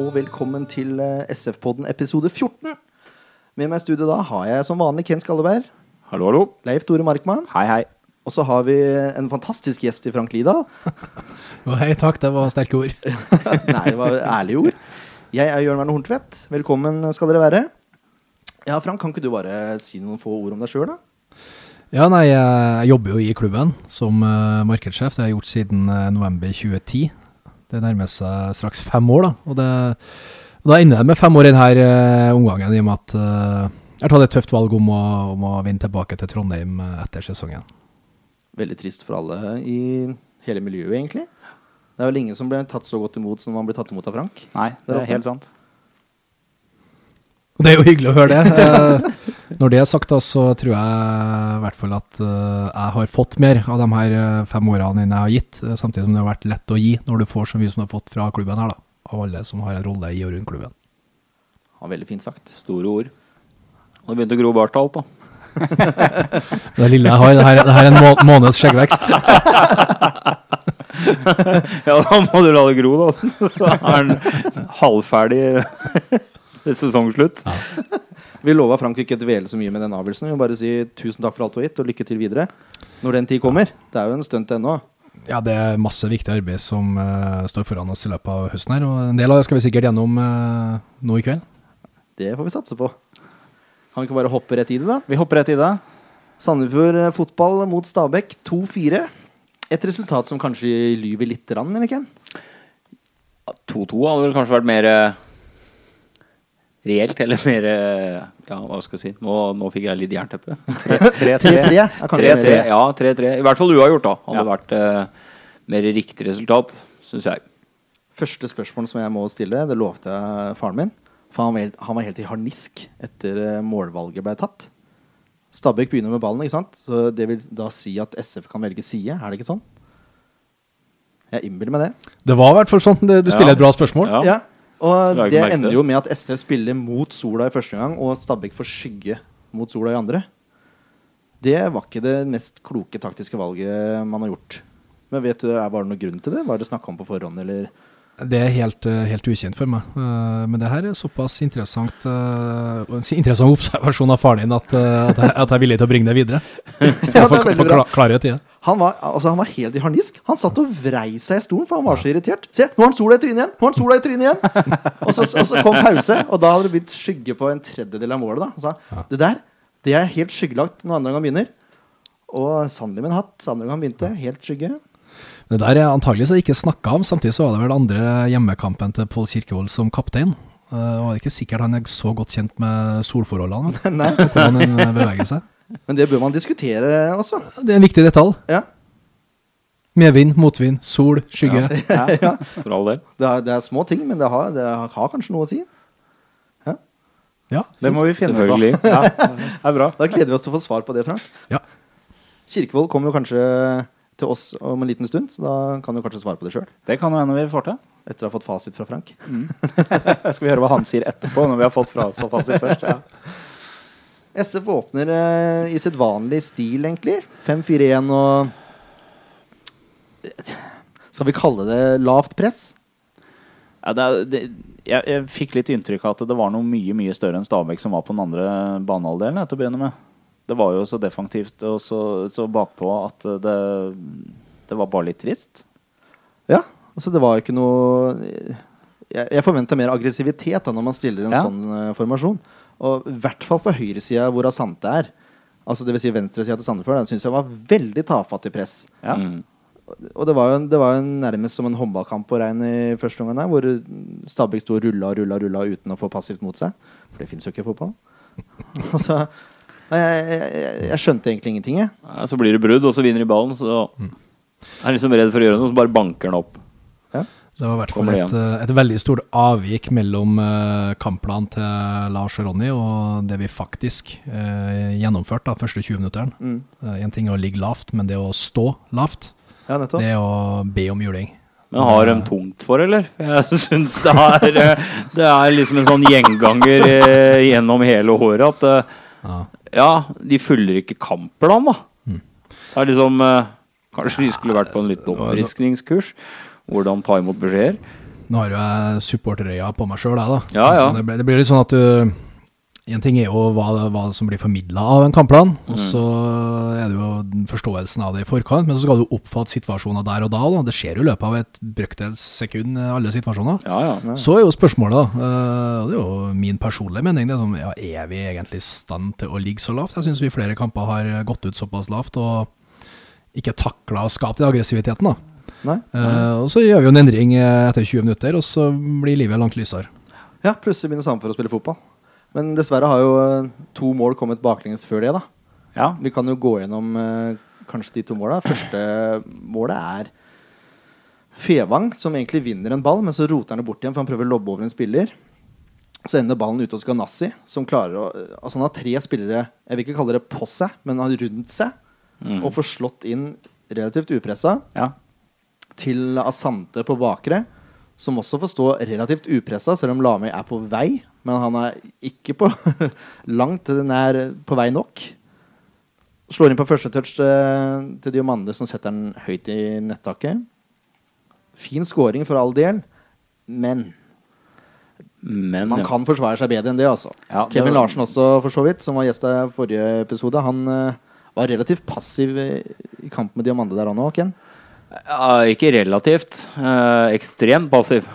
Og velkommen til eh, SF-podden episode 14. Med meg i studio da har jeg som vanlig Ken Skalleberg, Hallo, hallo. Leif Tore Markmann, Hei, hei. og så har vi en fantastisk gjest i Frank Lida. Hei, takk, det var sterke ord. Nei, det var ærlige ord. Jeg er Jørn Werner Horntvedt. Velkommen skal dere være. Ja, Frank, kan ikke du bare si noen få ord om deg sjøl, da? Ja, nei, jeg jobber jo i klubben som eh, markedssjef. Det har jeg gjort siden eh, november 2010. Det nærmer seg straks fem år, da. Og, det, og da ender det med fem år i denne uh, omgangen, i og med at eh, jeg har tatt et tøft valg om å, om å vinne tilbake til Trondheim eh, etter sesongen. Veldig trist for alle i hele miljøet, egentlig. Det er vel ingen som ble tatt så godt imot som man blir tatt imot av Frank. Nei, det er helt sant. Og det er jo hyggelig å høre det. Eh, når det er sagt, da, så tror jeg i hvert fall at eh, jeg har fått mer av de her eh, fem årene enn jeg har gitt. samtidig som det har vært lett å gi når du får så mye som du har fått fra klubben her, da. Av alle som har en rolle i og rundt klubben. Ja, veldig fint sagt. Store ord. Og det begynte å gro bart alt, da. Det lille jeg har, det her, det her er en må måneds skjeggvekst. ja, da må du la det gro, da. Så er den halvferdig sesongslutt. Vi lova Frankrike ikke å dvele så mye med den avgjørelsen. Vi må bare si tusen takk for alt du har gitt, og lykke til videre. Når den tid kommer. Det er jo en stunt ennå. Ja, det er masse viktig arbeid som uh, står foran oss i løpet av høsten her. Og en del av det skal vi sikkert gjennom uh, nå i kveld. Det får vi satse på. Kan vi ikke bare hoppe rett i det, da? Vi hopper rett i det. Sandefjord eh, fotball mot Stabæk 2-4. Et resultat som kanskje lyver litt, eller Ken? 2-2 hadde vel kanskje vært mer eh, reelt, eller mer eh, Ja, hva skal jeg si. Nå, nå fikk jeg litt jernteppe. 3-3. 3-3 er kanskje Ja, 3-3. I hvert fall uavgjort, da. Hadde Ja. vært uh, mer riktig resultat, syns jeg. Første spørsmål som jeg må stille, det lovte jeg faren min. For han var helt, han var helt i harnisk etter eh, målvalget ble tatt. Stabæk begynner med ballen, ikke sant? Så det vil da si at SF kan velge side, er det ikke sånn? Jeg innbiller meg det. Det var i hvert fall sånn. Du stiller Ja. et bra spørsmål. Ja. Ja. Og det ender jo med at SF spiller mot sola i første gang, og Stabæk får skygge mot sola i andre. Det var ikke det mest kloke taktiske valget man har gjort. Men vet du, Var det noen grunn til det? Var det snakka om på forhånd, eller? Det er helt, eh, helt ukjent for meg. Eh, Men det her er såpass interessant eh, interessant observasjon av faren din at, at, jeg, at jeg er villig til å bringe det videre. For, bra. kla- klarhet i det. Han var, altså, han var helt i harnisk. Han satt og vrei seg i stolen, for han var så irritert. Se, nå har han sola i trynet igjen! Nå har han sola i trynet igjen! og, så, og så kom pause, og da hadde det begynt skygge på en tredjedel av målet. Da. Han sa det der det er helt skyggelagt når andre gang begynner. Og sannelig med en hatt. så Andre gang begynte, helt skygge. Det der er antageligvis ikke snakka om. Samtidig så var det vel andre hjemmekampen til Pål Kirkevold som kaptein. Uh, og det er ikke sikkert han er så godt kjent med solforholdene. Nei, Hvordan han eh, beveger seg. Men det bør man diskutere også. Det er en viktig detalj. Ja. Medvind, motvind, sol, skygge. Ja, for all del. Det er, det er små ting, men det har, det har kanskje noe å si. Ja. Det må vi finne ut av. Selvfølgelig. Ja, det er bra. Da gleder vi oss til å få svar på det, Frank. ja. Kirkevold kommer jo kanskje til oss om en liten stund, så da kan du kanskje svare på det sjøl. Det kan jo hende vi får til. Etter å ha fått fasit fra Frank. Skal vi høre hva han sier etterpå, når vi har fått fra oss fasit først? Ja. SF åpner eh, i sitt vanlige stil, egentlig. 5-4-1 og Skal vi kalle det lavt press? Ja, det, er- det, jeg, jeg fikk litt inntrykk av at det var noe mye mye større enn Stabæk som var på den andre banehalvdelen. til å begynne med. Det var jo så defensivt og så, så bakpå at det, det var bare litt trist. Ja. Altså, det var ikke noe Jeg, jeg forventa mer aggressivitet da når man stiller en Ja. sånn uh, formasjon. Og i hvert fall på høyresida hvor Asante er. Altså Dvs. Si venstresida til Sandefjord. Den syns jeg var veldig tafatt i press. Ja. Mm. Og det var jo, det var jo nærmest som en håndballkamp på rein i første omgang, der, hvor Stabæk sto og rulla og rulla, rulla uten å få passivt mot seg. For det fins jo ikke i fotball. altså, jeg, jeg, jeg, jeg skjønte egentlig ingenting, jeg. Ja, Så blir det brudd, og så vinner de ballen. Så er han liksom redd for å gjøre noe, så bare banker han opp. Det var i hvert fall et, eh, et veldig stort avvik mellom uh, kampplanen til Lars og Ronny og det vi faktisk eh, gjennomførte da, første 20 minutteren. Mm. en ting er å ligge lavt, men det å stå lavt, Ja, det er å be om juling. Men har de tungt for, eller? Jeg syns det er eh, Det er liksom en sånn gjenganger eh, gjennom hele året at eh, Ja. Ja, de følger ikke kampplanen, da. Det er liksom eh, Kanskje de skulle vært på en liten oppfriskningskurs. Hvordan ta imot beskjeder. Nå har jo jeg supporterøya på meg sjøl, jeg, da. Ja, ja. Det, blir, det blir litt sånn at du En ting er jo hva, hva som blir formidla av en kampplan, og Mm. så er det jo forståelsen av det i forkant, men så skal du oppfatte situasjoner der og da. da. Det skjer jo i løpet av et brøkdels sekund, eh, alle situasjoner. Ja, ja. Så er jo spørsmålet, da, eh, og det er jo min personlige mening, det er sånn, ja, er vi egentlig i stand til å ligge så lavt? Jeg syns vi i flere kamper har gått ut såpass lavt og ikke takla å skape den aggressiviteten. da. Nei? Uh, og så gjør vi jo en endring eh, etter 20 minutter, og så blir livet langt lysere. Ja, plutselig begynner Sandefjord å spille fotball. Men dessverre har jo eh, to mål kommet baklengs før det, da. Ja. Vi kan jo gå gjennom uh, kanskje de to måla. Første målet er Fevang, som egentlig vinner en ball, men så roter han det bort igjen, for han prøver å lobbe over en spiller. Så ender ballen ute hos Ganassi, som klarer å Altså, han har tre spillere, jeg vil ikke kalle det på seg, men han rundt seg, og får slått inn relativt upressa ja. Til Asante på bakre, som også får stå relativt upressa, selv om Lamøy er på vei. Men han er ikke på langt nær på vei nok. Slår inn på første touch eh, til Diomande, som setter den høyt i nettaket. Fin scoring for all del, men Men man ja. kan forsvare seg bedre enn det, altså. Ja, det Kevin var- Larsen også, for så vidt, som var gjest i forrige episode, han uh, var relativt passiv i kampen kamp med Diomande der òg, Ken. Ja, ikke relativt. Eh, ekstremt passiv,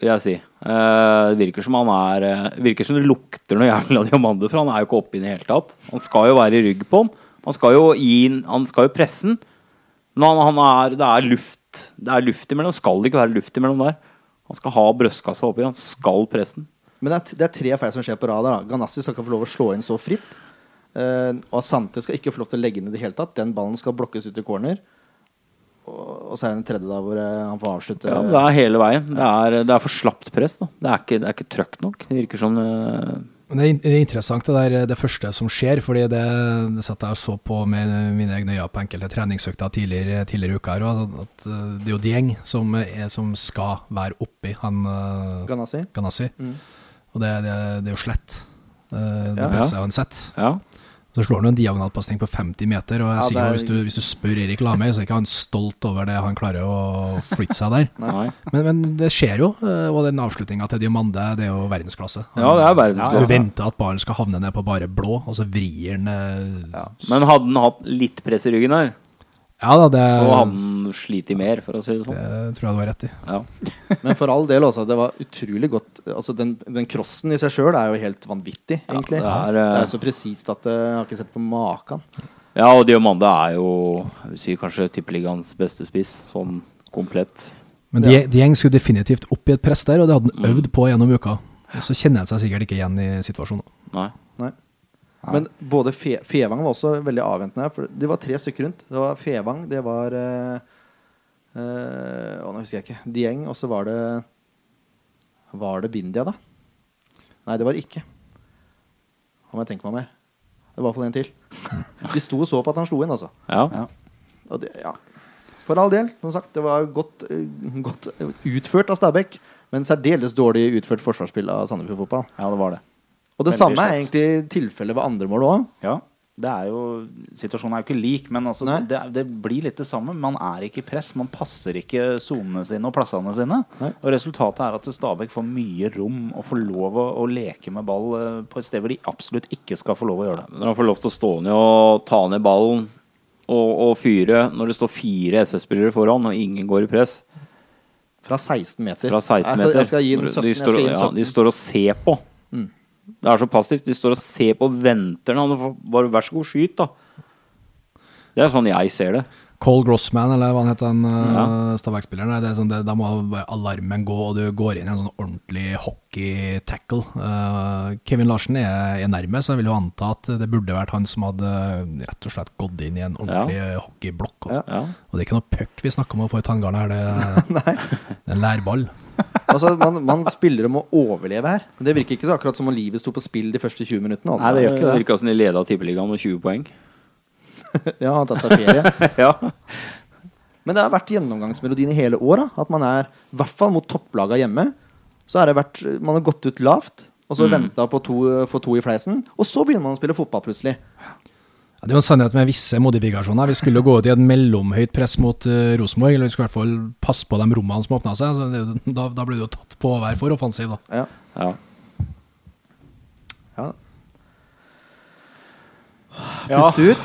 vil jeg si. Eh, det virker som han er eh, virker som det lukter noe jævlig diamanter, for han er jo ikke oppe i det hele tatt. Han skal jo være i rygg på han. Han skal jo inn- Han skal jo presse han. Men han, han er, det er luft Det er luft imellom. Det skal ikke være luft imellom der. Han skal ha brystkassa oppi. Han skal presse den. Men det er, det er tre feil som skjer på rad. Ganassi skal ikke få lov å slå inn så fritt. Eh, og Asante skal ikke få lov til å legge ned i det hele tatt. Den ballen skal blokkes ut i corner. Og, så er det en tredje da hvor eh, han får avslutte. Ja, det er hele veien. Det er, det er for slapt press. Da. Det er ikke, det er ikke trøkk nok. Det virker som eh, Men det er, er interessant det der, det første som skjer, fordi det, det satt jeg og så på med mine egne øyne på enkelte treningsøkter tidligere, tidligere her, at eh, det er jo Dieng som, er, som skal være oppi han Ganassi. Ganassi. Mm. Og det, det, det er jo slett. det Ja. presset han setter. Ja. Så slår han en diagonalpasning på 50 meter, og jeg er sikker på hvis, du, hvis du spør Erik Lamøy, så er ikke han stolt over det han klarer å flytte seg der. Men, men det skjer jo, eh, og den avslutninga til Diomande, det er jo verdensklasse. Ja, det er Du venter at ballen skal havne ned på bare blå, og så vrir den eh, ja. Men hadde han hatt litt press i ryggen der, da, det, så han sliter mer, for å si det sånn. det tror jeg du har rett i. Ja. Men for all del også, det var utrolig godt Altså Den, den crossen i seg sjøl er jo helt vanvittig, egentlig. det er, det eh, er så presist at eh, jeg har ikke sett på maken. ja, og Diomande er jo jeg vil si kanskje tippeligaens beste spiss, sånn komplett. Men Ja. gjeng skulle definitivt opp i et press der, og det hadde han Mm. øvd på gjennom uka. Så kjenner han seg sikkert ikke igjen i situasjonen. Nei. Nei. Men både Fe Fevang var også veldig avventende. For det var tre stykker rundt. Det var Fevang, det var eh, eh, Å, nå husker jeg ikke. Dieng, og så var det Var det Bindia, da? Nei, det var det ikke. Nå må jeg tenke meg mer. Det var i hvert fall en til. De sto og så på at han slo inn, altså. Ja. Ja. Og det, ja. For all del, som sagt. Det var godt, eh, godt utført av Stabæk, men særdeles dårlig utført forsvarsspill av Sandefjord Fotball. ja, det var det. Og det samme er egentlig tilfellet ved andre mål òg. Ja. Det er jo, situasjonen er jo ikke lik, men altså, det, det blir litt det samme. Man er ikke i press. Man passer ikke sonene sine og plassene sine. Nei. Og Resultatet er at Stabæk får mye rom og får lov å, å leke med ball eh, på et sted hvor de absolutt ikke skal få lov å gjøre det. Når han får lov til å stå ned og ta ned ballen og, og fyre når det står fire SS-spillere foran og ingen går i press Fra 16 meter. fra 16 Jeg skal- meter Jeg skal gi den 17. De står, ja, de står og ser på. Det er så passivt. De står og ser på og venter. Han får bare vær så god, skyt, da. Det er sånn jeg ser det. Cole Grossman, eller hva han heter, den Ja. uh, Stabæk-spilleren. er sånn, Da må alarmen gå, og du går inn i en sånn ordentlig hockey-tackle. Uh, Kevin Larsen er, er nærme, så jeg vil jo anta at det burde vært han som hadde uh, rett og slett gått inn i en ordentlig hockeyblokk. Altså. Ja. Og det er ikke noe puck vi snakker om å få i tanngarnet her, det, det er en lærball. Altså, man, man spiller om å overleve her. Men det virker ikke så akkurat som om livet sto på spill de første 20 minuttene. Altså. Nei, det gjør ikke det. Virka som de leda Tippeligaen med 20 poeng. Ja, han har tatt seg ferie. ja. Men det har vært gjennomgangsmelodien i hele år. da. At man er, i hvert fall mot topplaga hjemme, så har det vært Man har gått ut lavt, og så Mm. venta på to, få to i fleisen, og så begynner man å spille fotball plutselig. Ja, Det er jo en sannhet med visse modifikasjoner. Vi skulle gå ut i et mellomhøyt press mot uh, Rosenborg. Eller vi skulle i hvert fall passe på de rommene som åpna seg. Så det, da, da ble det jo tatt på å være for offensiv, da. Ja. Ja. ja. Ja. Pust ut.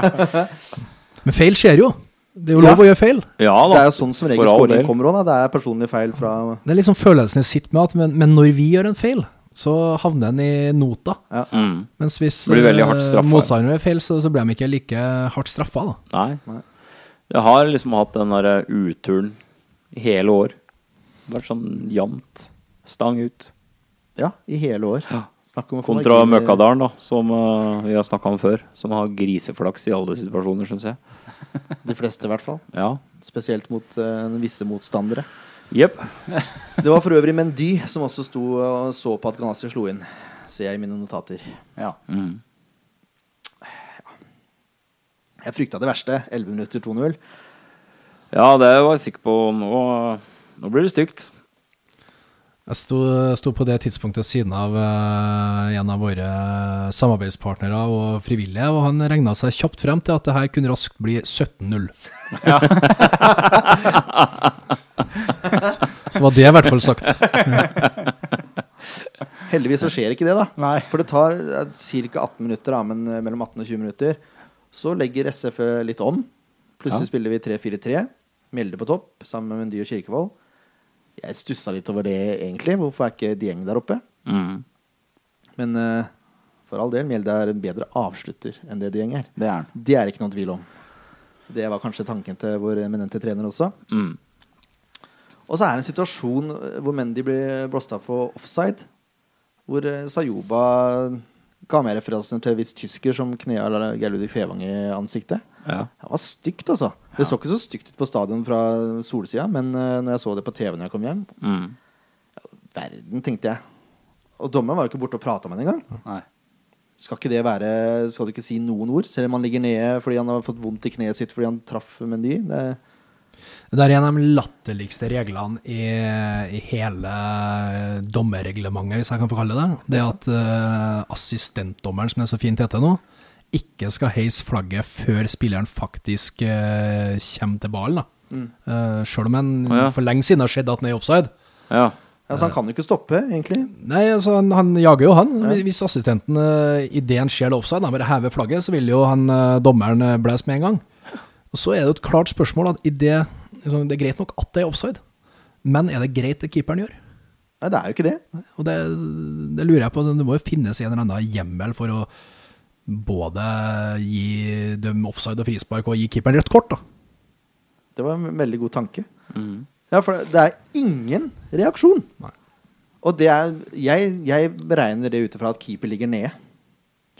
Men feil skjer jo. Det er jo Ja. lov å gjøre feil. ja Det er jo sånn som regel For all scoring del. kommer òg. Det er personlig feil fra Det er liksom følelsen jeg sitter med, at men, men når vi gjør en feil, så havner en i nota. Mm. Mens hvis eh, straffa. motstanderen gjør feil, så, så blir de ikke like hardt straffa, da. Nei. Nei. Jeg har liksom hatt den derre uturen i hele år. Vært sånn jevnt. Stang ut. Ja, i hele år. Ja. Om Kontra Møkkadalen, da, som uh, vi har snakka om før. Som har griseflaks i alle situasjoner, syns jeg. De fleste, i hvert fall. Ja. Spesielt mot uh, visse motstandere. Jepp. Det var for øvrig Mendy som også sto og så på at Ganassi slo inn. Ser jeg i mine notater. Ja. Mm. Jeg frykta det verste. 11 minutter 2-0. Ja, det var jeg sikker på. Nå, nå blir det stygt. Jeg sto, sto på det tidspunktet siden av uh, en av våre samarbeidspartnere og frivillige, og han regna seg kjapt frem til at det her kunne raskt bli 17-0. Så var det i hvert fall sagt. Heldigvis så skjer ikke det, da. Nei. For det tar ca. 18 minutter, da, men eh, mellom 18 og 20 minutter. Så legger SF litt om. Plutselig Ja. spiller vi 3-4-3. Mjelde på topp sammen med Mendy og Kirkevold. Jeg stussa litt over det, egentlig. Hvorfor er ikke Dieng der oppe? Mm. Men uh, for all del, Mjelde er en bedre avslutter enn det Dieng er. Det er. Det er ikke noen tvil om. Det var kanskje tanken til vår eminente trener også. Mm. Og så er det en situasjon hvor Mendy blir blåst av for offside. Hvor eh, Sayoba ga med referansen til en viss tysker som knea Gerludi Fevang i ansiktet. Ja. Det var stygt, altså. Det så ikke så stygt ut på stadion fra solsida, men eh, når jeg så det på TV når jeg kom hjem Mm. Verden, tenkte jeg. Og dommeren var jo ikke borte og prata med henne engang. Skal ikke det være Skal du ikke si noen ord? Selv om han ligger nede fordi han har fått vondt i kneet sitt fordi han traff Mendy. Det, Det er en av de latterligste reglene i, i hele dommerreglementet, hvis jeg kan få kalle det det. Det at uh, assistentdommeren, som det så fint heter nå, ikke skal heise flagget før spilleren faktisk uh, kommer til ballen. Mm. Uh, Sjøl om en oh, ja. for lenge siden har sett at han er offside. ja. altså, han kan jo ikke stoppe, egentlig. Nei, altså han, han jager jo han. Hvis assistenten uh, idet han ser det offside, han bare hever flagget, så vil jo han eh, dommeren blæse med en gang. Og Så er det jo et klart spørsmål at i det, liksom, det er greit nok at det er offside, men er det greit det keeperen gjør? Nei, det er jo ikke det. Og det, det lurer jeg på. Det må jo finnes en eller annen hjemmel for å både gi dem offside og frispark og gi keeperen rødt kort. da. Det var en veldig god tanke. Mm. Ja, for det er ingen reaksjon. Nei. Og det er Jeg, jeg beregner det ut ifra at keeper ligger nede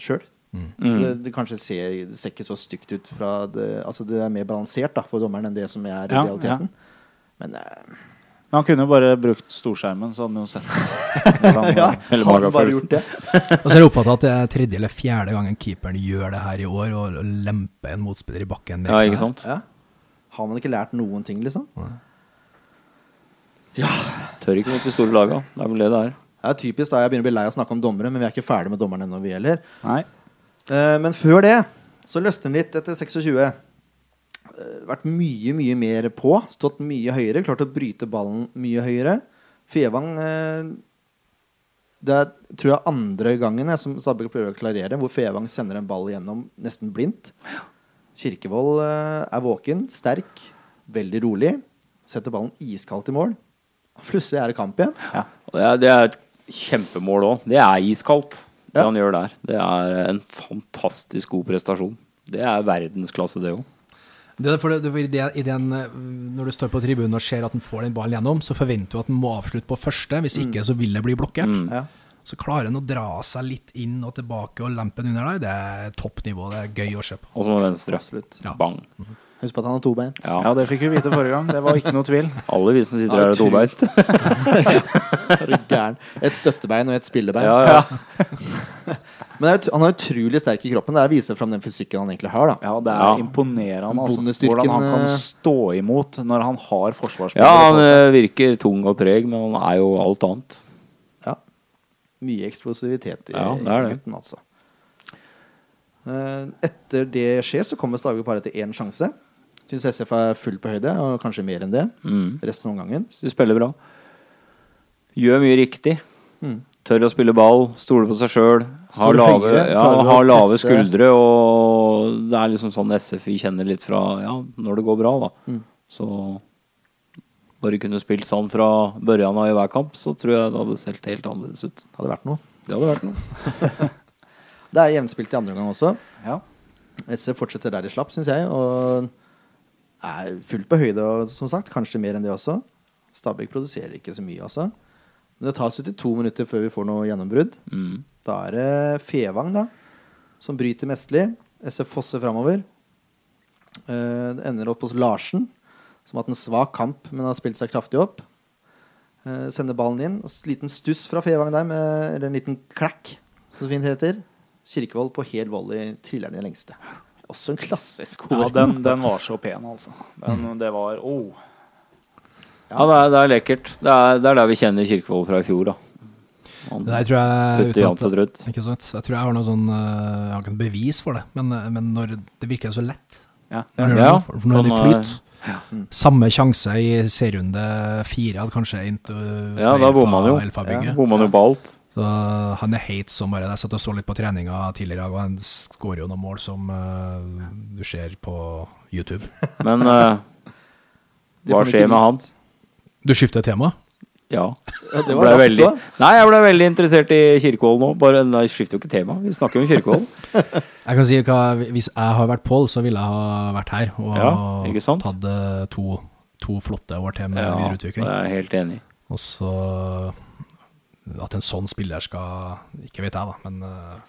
sjøl. Så det, det kanskje ser, det ser ikke så stygt ut fra det Altså det er mer balansert da for dommeren enn det som er Ja, realiteten. Men eh, Men han kunne jo bare brukt storskjermen, så hadde han jo sett hvordan ja, bare gjort det? Og så er det oppfattet at det er tredje eller fjerde gangen keeperen gjør det her i år, og lemper en motspiller i bakken. ja, ikke sant? Ja. Har man ikke lært noen ting, liksom? Ja Tør ikke mot de store laga. Det er vel det det er. Det er typisk da jeg begynner å bli lei av å snakke om dommere, men vi er ikke ferdig med dommerne ennå, vi heller. Nei. Eh, men før det så løsner den litt etter 26. Eh, vært mye, mye mer på. Stått mye høyere. Klart å bryte ballen mye høyere. Fevang eh, Det er tror jeg andre gangen jeg, som Stabæk prøver å klarere, hvor Fevang sender en ball gjennom nesten blindt. Kirkevold er våken, sterk, veldig rolig. Setter ballen iskaldt i mål. Plutselig er det kamp igjen. Ja. Det er, det er et kjempemål òg. Det er iskaldt, det Ja. han gjør der. Det er en fantastisk god prestasjon. Det er verdensklasse, det òg. Det er for det, det, det, i den, når du står på tribunen og ser at han får den ballen gjennom, så forventer du at han må avslutte på første. Hvis ikke, så vil det bli blokkert. Ja. Så klarer han å dra seg litt inn og tilbake og lempe den under der. Det er topp nivå. Det er gøy å se på. Og så med venstre. Absolutt. Ja. Bang. Husk på at han har to bein. Ja. Ja, det fikk vi vite forrige gang. Det var ikke noe tvil. Alle vi som sitter her, er tobeint. Er du gæren? Et støttebein og et spillebein. Ja, ja. Men det er han er utrolig sterk i kroppen. Det er viser fram den fysikken han egentlig har. da Ja, det er Ja. imponerende altså, hvordan han kan eh, stå imot når han har forsvarsspillere. ja, han eh, virker tung og treg, men han er jo alt annet. Ja. Mye eksplosivitet i, Ja, det er i gutten, altså. Eh, Etter det skjer, så kommer Stabæk bare til én sjanse. Syns SF er full på høyde, og kanskje mer enn det. Mm. Resten av omgangen. Du spiller bra. Gjør mye riktig. Mm. Tør å spille ball, stole på seg sjøl. Har lave, ja, har lave skuldre. Og det er liksom sånn SF vi kjenner litt fra Ja, når det går bra, da. Mm. Så bare kunne spilt sånn fra børjan av i hver kamp, så tror jeg det hadde sett helt annerledes ut. Hadde vært noe. Det hadde vært noe. Det er jevnspilt i andre omgang også. Ja. SF fortsetter der de slapp, syns jeg. Og er fullt på høyde, som sagt. Kanskje mer enn det også. Stabæk produserer ikke så mye, altså. Men det tar 72 minutter før vi får noe gjennombrudd. Mm. Da er det Fevang da som bryter mestlig SF Fosse framover. Eh, det ender opp hos Larsen, som har hatt en svak kamp, men har spilt seg kraftig opp. Eh, sender ballen inn. Liten stuss fra Fevang der, med, eller en liten klakk, som det fint heter. Kirkevold på hel volley triller den i lengste. Også en klasseskår. ja den, den var så pen, altså. Den, det var oh. Ja, det er, det er lekkert. Det er, det er der vi kjenner Kirkevold fra i fjor, da. Han Det der tror jeg uten at, ikke sant? Jeg tror jeg har noe sånn eh, Jeg har ikke noe bevis for det, men, eh, men når det virker så lett Ja. når, Ja, for, for når det flyter ja. flyter Samme sjanse i serierunde fire kanskje uh, Ja, da bomma han jo. Elfa-bygget. Jo på alt. Så han er heit som bare det. Jeg satt og så litt på treninga tidligere i dag, og han skårer jo noen mål som uh, du ser på YouTube. Men uh, hva skjer med han? Du skifter tema? Ja. Ja, det var ble raskt veldig, nei, jeg ble veldig interessert i Kirkevold nå. Bare, nei, skifter jo ikke tema. Vi snakker jo om Kirkevold. Jeg kan si hva, Hvis jeg har vært Pål, så ville jeg ha vært her og Ja, tatt eh, to, to flotte år til med Ja, det videreutvikling. er jeg helt enig i. Og så At en sånn spiller skal Ikke vet jeg, da, men eh,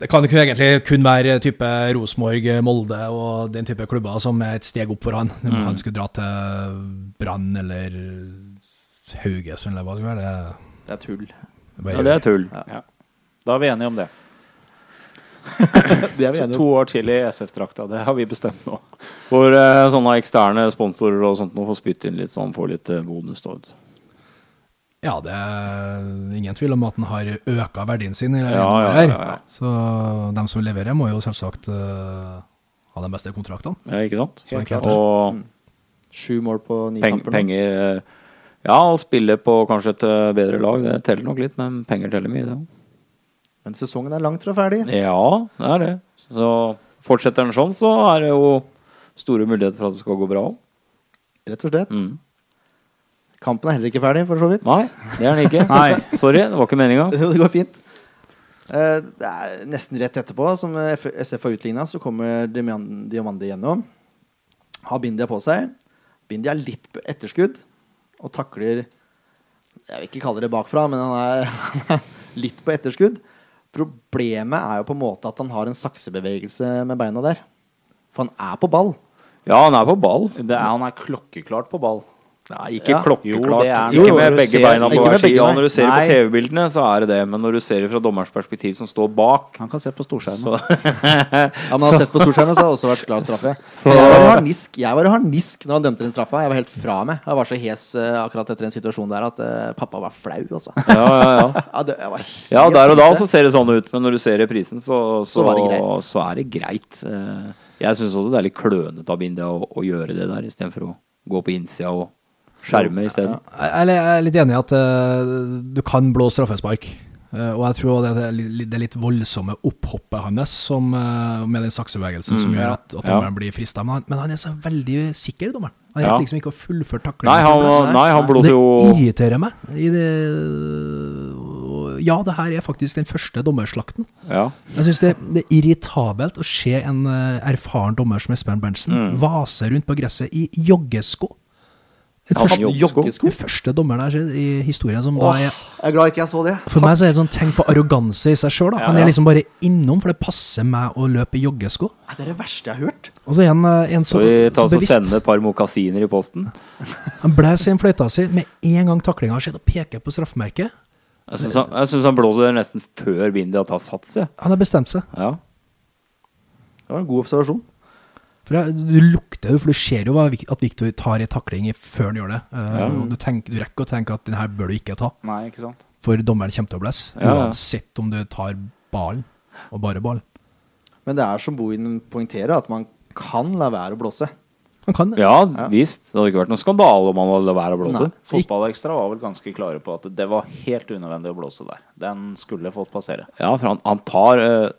det kan ikke egentlig kun være type Rosenborg, Molde og den type klubber som er et steg opp for han. Om Mm. han skulle dra til Brann eller Haugesund eller hva det skulle være. Det, Det er tull. det bare Ja, det er tull. Ja. Da er vi enige om det. Det er vi To, om. to år til i SF-drakta. Det har vi bestemt nå. Hvor eh, sånne eksterne sponsorer og sånt nå får spytte inn litt sånn, får litt eh, bonus. Da. Ja, det er ingen tvil om at den har øka verdien sin. i Ja, ja, her. ja, ja. Så de som leverer, må jo selvsagt uh, ha de beste kontraktene. Ja, ikke sant? Så enkelt. Og Sju mål på ni peng, kamper penger eh, Ja, å spille på kanskje et eh, bedre lag, det teller nok litt, men penger teller mye, det òg. Men sesongen er langt fra ferdig. Ja, det er det. Så fortsetter den sånn, så er det jo store muligheter for at det skal gå bra òg. Rett og slett. Mm. Kampen er heller ikke ferdig, for så vidt. Nei, det er den ikke. Nei. Sorry, det var ikke meninga. Det går fint. Eh, Det er nesten rett etterpå, som SF har utligna, så kommer Diamandi gjennom. Har Bindia på seg. Bindia er litt på etterskudd og takler Jeg vil ikke kalle det bakfra, men han er, han er litt på etterskudd. Problemet er jo på en måte at han har en saksebevegelse med beina der. For han er på ball. Ja, han er på ball. Det er, han er klokkeklart på ball. Nei, ikke Ja. klokkeklart. Jo, ikke med begge ser- beina på hver side. når du ser Nei. på TV-bildene, så er det det. Men når du ser det fra dommerens perspektiv, som står bak Han kan se på storskjermen. så, Ja, men han har sett på storskjermen, så har det også vært klar straffe. Så- Jeg var i harnisk Jeg var harnisk når han dømte den straffa. Jeg var helt fra meg. Jeg var så hes eh, akkurat etter en situasjon der at uh, pappa var flau, altså. Ja, ja, ja. Ja, det, var ja, der og da så ser det sånn ut, men når du ser reprisen, så, så, Så så er det greit. Eh, Jeg syns også det er litt klønete av Bindia å, å gjøre det der, istedenfor å gå på innsida og skjerme isteden. Jeg er litt enig i at eh, du kan blå straffespark. Eh, og jeg tror det er det litt voldsomme opphoppet hans som, eh, med den saksebevegelsen som Mm, gjør at, at, dommeren Ja. blir frista. Men, han- men han er så veldig sikker, dommeren. Han Ja. liksom ikke å fullføre taklingen. Nei, han, nei, han blåser det irriterer meg. I det, ja, det her er faktisk den første dommerslakten. Ja. Jeg syns det, det er irritabelt å se en erfaren dommer som Espen Berntsen Mm. vase rundt på gresset i joggesko. Første, joggesko? første dommeren jeg i historien som da Åh, er jeg er glad ikke jeg så det. For meg så er det sånn tenk på arroganse i seg sjøl. Han er ja. liksom bare innom, for det passer meg å løpe i joggesko. Nei, Det er det verste jeg har hørt. Og så er han eh, en så, Skal vi tar så bevisst. sende et par mokasiner i posten? Han blåser inn fløyta si med en gang taklinga har skjedd, og peker på straffemerket. Jeg syns han, blåser nesten før Bindi har tatt sats. jeg. Han har bestemt seg. Ja. Det var en god observasjon. For jeg, Du lukter jo, for du ser jo at Victor tar i takling før han gjør det. Eh, Ja. og du, tenker, du rekker å tenke at den her bør du ikke ta, Nei, ikke sant? for dommeren kommer til å blesse. Ja, ja. Uansett om du tar ballen, og bare ballen. Men det er som Bohin poengterer, at man kan la være å blåse. Man kan det. Ja, visst. Det hadde ikke vært noen skandale om han hadde latt være å blåse. Nei. Fotballekstra var vel ganske klare på at det var helt unødvendig å blåse der. Den skulle fått passere. Ja, for han, han tar eh,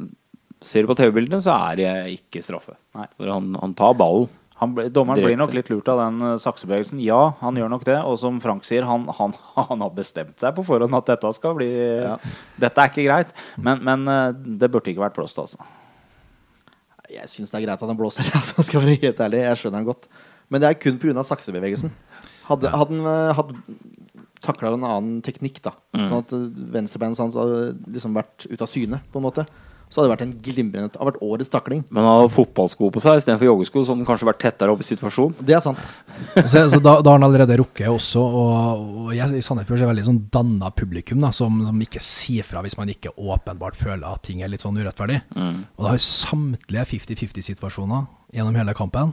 Ser du på TV-bildene, så er det ikke straffe. Nei. For han, han tar ballen. Han dommeren Direkte. blir nok litt lurt av den eh, saksebevegelsen. Ja, han gjør nok det. Og som Frank sier, han, han, han har bestemt seg på forhånd at dette skal bli Dette er ikke greit. Men, men eh, det burde ikke vært blåst, altså. Jeg syns det er greit at han blåser, altså, skal være helt ærlig. Jeg skjønner han godt. Men det er kun pga. saksebevegelsen. Hadde, hadde han eh, hadde takla en annen teknikk, da, sånn at venstrebeinet hans hadde liksom vært ute av syne, på en måte, så hadde det vært en glimrende Det hadde vært årets takling. Men han hadde fotballsko på seg istedenfor joggesko, så hadde han kanskje vært tettere opp i situasjonen. Det er sant. Så, så da, da har han allerede rukket også, og, og jeg i Sandefjord er det veldig sånn danna publikum da, som, som ikke sier fra hvis man ikke åpenbart føler at ting er litt sånn urettferdig. Og da har samtlige 50-50-situasjoner gjennom hele kampen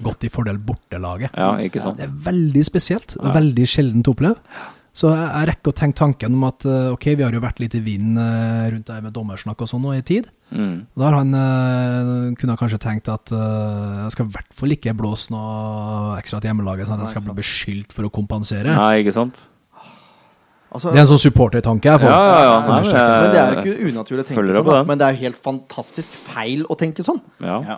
gått i fordel bortelaget. Ja, ikke sant? Det er veldig spesielt, Ja. veldig sjeldent å oppleve. Så jeg, jeg rekker å tenke tanken om at eh, ok, vi har jo vært litt i vinden eh, rundt det her med dommersnakk og sånn nå i tid. Mm. Da har han eh, kunne kanskje tenkt at jeg skal i hvert fall ikke blåse noe ekstra til hjemmelaget, sånn at jeg skal bli beskyldt for å kompensere. Nei, ikke sant? Altså, Det er en sånn supportertanke jeg får. Ja, ja, ja. Men det er jo ikke unaturlig å tenke sånn, da. men det er jo helt fantastisk feil å tenke sånn.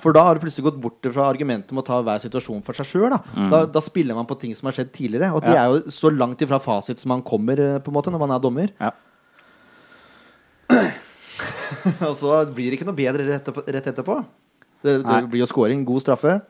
For da har du plutselig gått bort fra argumentet om å ta hver situasjon for seg sjøl. Da. Mm. Da, da spiller man på ting som har skjedd tidligere. Og det Ja. er jo så langt ifra fasit som man kommer eh, på en måte når man er dommer. Ja. Og så blir det ikke noe bedre rett etterpå. Rett etterpå. Det, det blir jo scoring. God straffe.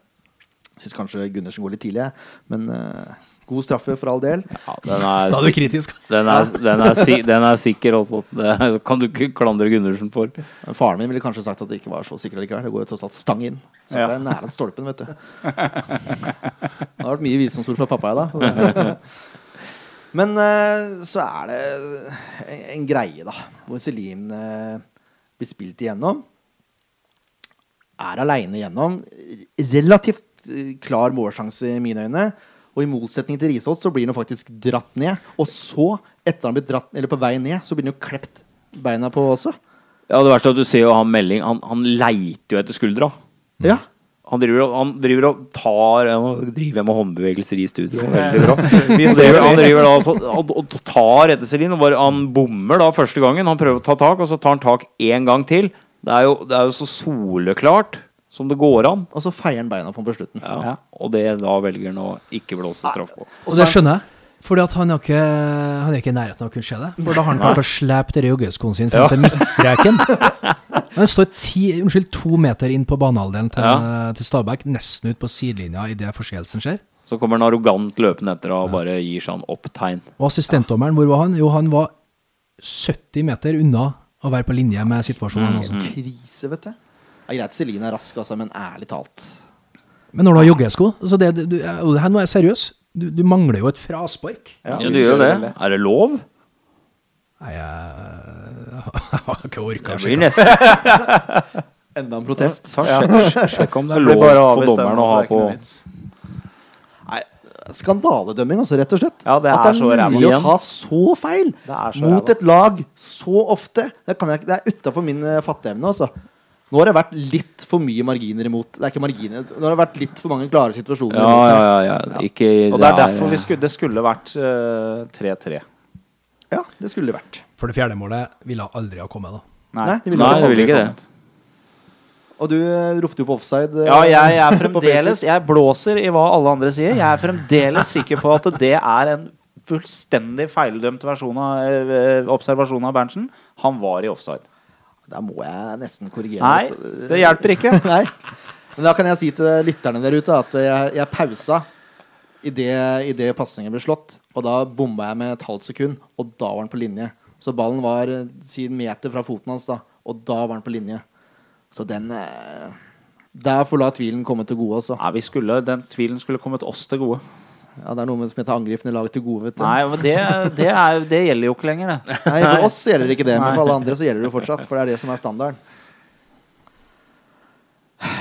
Syns kanskje Gundersen går litt tidlig, men eh, god straffe for all del. Ja, den er, Da er du kritisk. den er, den er, den er sikker altså. Det kan du ikke klandre Gundersen for. Faren min ville kanskje sagt at det ikke var så sikkert likevel. Det går jo tross alt stang inn. Så Ja. det er nære stolpen, vet du. Det har vært mye visdomsord fra pappa i dag. Men eh, så er det en, en greie, da, hvor Selim eh, blir spilt igjennom. Er aleine igjennom. Relativt eh, klar målsjanse i mine øyne. Og i motsetning til Risholt så blir han faktisk dratt ned. Og så, etter han blir dratt, eller på vei ned, så blir han jo klept beina på også. Ja, det verste er at du ser jo han melding Han, han leiter jo etter skuldra. Ja. Han driver, og- han driver og tar Nå driver jeg med håndbevegelser i studio. Veldig bra. Vi ser han driver da altså, og, og tar etter Celine. Og bare, han bommer da første gangen. Han prøver å ta tak, og så tar han tak én gang til. Det er, jo, det er jo så soleklart som det går an. Og så feier han beina på ham på slutten. Ja. Ja. Og det da velger han å ikke blåse straff på. Og det skjønner jeg. Fordi at han, har ikke, han er ikke i nærheten av å kunne se det. For da har han klart å slepe denne joggeskoen sin frem til midtstreken. Han står ti, unnskyld, to meter inn på banehalvdelen til, til Stabæk, nesten ut på sidelinja idet forseelsen skjer. Så kommer han arrogant løpende etter og bare gir sånn opptegn. Og assistentdommeren, hvor var han? Jo, han var 70 meter unna å være på linje med situasjonen. Altså. Krise, vet du. Det er greit Celine er rask, altså, men ærlig talt. Men når du har joggesko så det, du, du, Her nå er jeg seriøs. Du, du mangler jo et fraspark. Ja, du gjør jo det. Er det lov? Nei, jeg, har ikke orka å sjekke. Enda en protest. Ta sjekk, sjekk om det er lov for dommeren å ha på. Nei, skandaledømming, altså, rett og slett. Ja, det At det er er mulig å ta så feil Det er så mot ræva. et lag så ofte. Det, kan jeg, det er utafor min uh, fatteevne, altså. Nå har det vært litt for mye marginer imot. Det er ikke marginer. Nå har det vært litt for mange klare situasjoner. Ja, imot ja, ja. ja. Ikke, Og det er derfor vi skulle, det skulle vært eh, 3-3. ja, det skulle det vært. For det fjerde målet ville aldri ha kommet, da. Nei, det ville Nei, ikke det ville ikke det. Og du eh, ropte jo på offside. eh, Ja, jeg er fremdeles Jeg blåser i hva alle andre sier. Jeg er fremdeles sikker på at det er en fullstendig feildømt versjon av eh, observasjon av Berntsen. Han var i offside. Da må jeg nesten korrigere Nei, det hjelper ikke. Nei. Men da kan jeg si til lytterne der ute at jeg, jeg pausa idet pasningen ble slått. Og da bomma jeg med et halvt sekund, og da var han på linje. Så ballen var siden si en meter fra foten hans, da, og da var han på linje. Så den eh, Der får la tvilen komme til gode, altså. Ja, skulle, Den tvilen skulle kommet oss til gode. Ja, det er noe med som heter angripende lag til gode. Nei, men det, det, er, det gjelder jo ikke lenger, det. Nei, for oss gjelder det ikke det, men for alle andre så gjelder det jo fortsatt. For det er det som er standarden.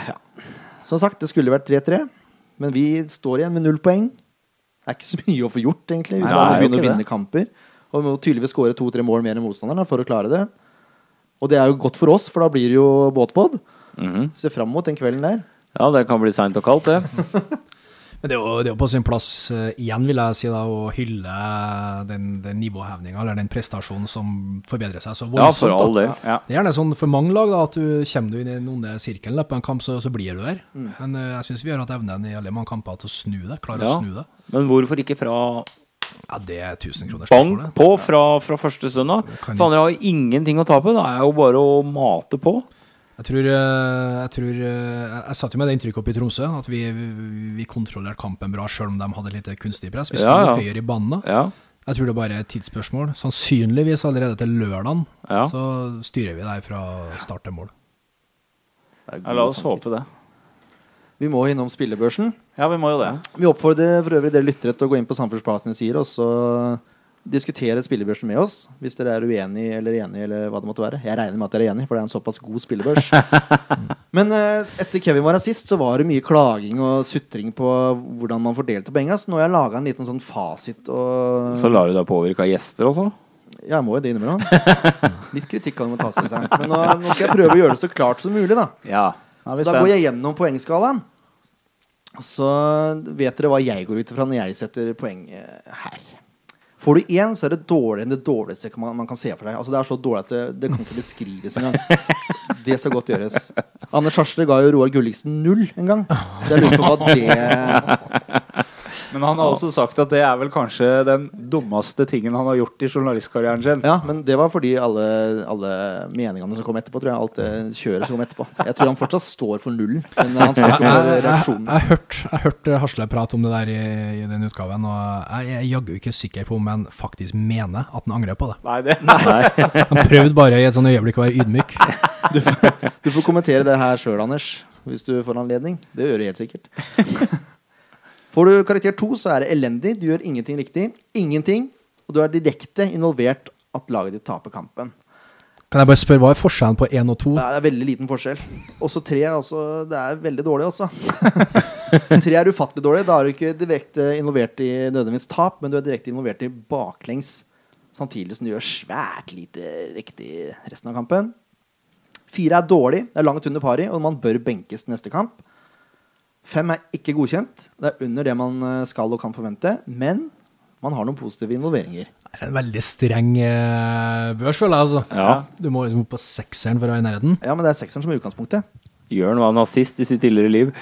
Ja. Som sagt, det skulle vært 3-3, men vi står igjen med null poeng. Det er ikke så mye å få gjort, egentlig. Vi må begynne å vinne det. kamper. Og vi må tydeligvis skåre to-tre mål mer enn motstanderen for å klare det. Og det er jo godt for oss, for da blir det jo båtbod. Mm -hmm. Ser fram mot den kvelden der. Ja, det kan bli seint og kaldt, det. Men det er jo, det er jo på sin plass uh, igjen, vil jeg si, da, å hylle den, den nivåhevinga, eller den prestasjonen som forbedrer seg så Ja, for all det. del. Ja. Det er gjerne sånn for mange lag da, at du kommer du inn i den onde sirkelen på en kamp, så, så blir du der. Men uh, jeg syns vi har hatt evnen i alle mange kamper til å snu det. Klare Ja. å snu det. Men hvorfor ikke fra Ja, det er bang tusenkronersspørsmålet. på fra, fra første stund av? For andre har ingenting å tape. Det er jo bare å mate på. Jeg tror, eh, jeg, tror eh, jeg satt jo med det inntrykket oppe i Tromsø, at vi, vi, kontrollerte kampen bra, selv om de hadde litt kunstig press. Vi sto Ja, ja. høyere i banen da. Ja. Jeg tror det bare er et tidsspørsmål. Sannsynligvis allerede til lørdagen Ja. så styrer vi der fra start til mål. La oss tanker. håpe det. Vi må innom spillebørsen. Ja, vi må jo det. Vi oppfordrer for øvrig dere lyttere til å gå inn på Samferdselsplassen sine sider og så diskutere spillebørsen med oss. Hvis dere er uenig eller enig, eller hva det måtte være. Jeg regner med at dere er enig, for det er en såpass god spillebørs. Men eh, etter Kevin var her sist, så var det mye klaging og sutring på hvordan man fordelte penga. Så nå har jeg laga en liten sånn fasit og Så lar du deg påvirke av gjester også? Ja, Jeg må jo det innimellom. Litt kritikk kan man ta til seg. Men nå, nå skal jeg prøve å gjøre det så klart som mulig, da. Ja. Er Så da går jeg gjennom poengskalaen. Så vet dere hva jeg går ut ifra når jeg setter poeng eh, her. Får du én, så er det dårligere enn det dårligste man, man kan se for deg. Altså Det er så dårlig at det, det kan ikke beskrives engang. Det skal godt gjøres. Anders Harsle ga jo Roar Gulliksen null en gang. Så jeg lurer på hva det Men han har også sagt at det er vel kanskje den dummeste tingen han har gjort i journalistkarrieren sin. Ja, men det var fordi alle, alle meningene som kom etterpå, tror jeg. Alt det kjøret som kom etterpå. Jeg tror han fortsatt står for nullen. Men han Jeg, snakker om jeg, jeg, reaksjonen. jeg har jeg hørte Hasle prate om det der i, i den utgaven, og jeg er jaggu ikke sikker på om han faktisk mener at han angrer på det. Nei, det Han prøvde bare i et sånt øyeblikk å være ydmyk. Du får kommentere det her sjøl, Anders, hvis du får anledning. Det gjør du helt sikkert. Får du karakter to, så er det elendig. Du gjør ingenting riktig. Ingenting. Og du er direkte involvert at laget ditt taper kampen. Kan jeg bare spørre, hva er forskjellen på én og to? Det er veldig liten forskjell. Også tre, altså. Det er veldig dårlig også. tre er ufattelig dårlig. Da er du ikke direkte involvert i nødvendigvis tap, men du er direkte involvert i baklengs. Samtidig som du gjør svært lite riktig resten av kampen. Fire er dårlig. Det er langt under pari, og man bør benkes til neste kamp. Fem er ikke godkjent. Det er under det man eh, skal og kan forvente. Men man har noen positive involveringer. Det er en veldig streng eh, børs, føler jeg. altså. Ja. Du må liksom opp på sekseren for å være i nærheten. Ja, men det er sekseren som er utgangspunktet. Jørn var nazist i sitt tidligere liv.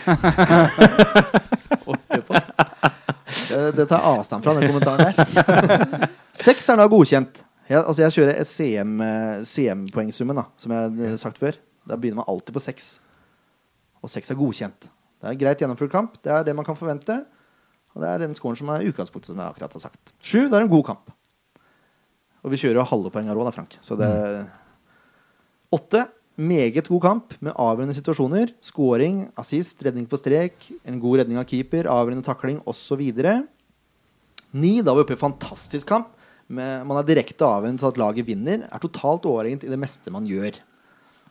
Det, tar avstand fra, den kommentaren der. Seks er da godkjent. Jeg, altså jeg kjører CM-poengsummen, CM-poengsummen, da, som jeg har sagt før. Da begynner man alltid på seks. Og seks er godkjent. Det er en greit gjennomført kamp. Det er det man kan forvente. Og det er den scoren som er utgangspunktet, som jeg akkurat har sagt. Sju, det er en god kamp. Og vi kjører jo halve her òg, da, Frank. Så det Åtte, meget god kamp med avgjørende situasjoner. Scoring, assist, redning på strek, en god redning av keeper, avgjørende takling osv. Ni, da var vi oppe i fantastisk kamp. Man er direkte avhengig til at laget vinner. Er totalt overegent i det meste man gjør.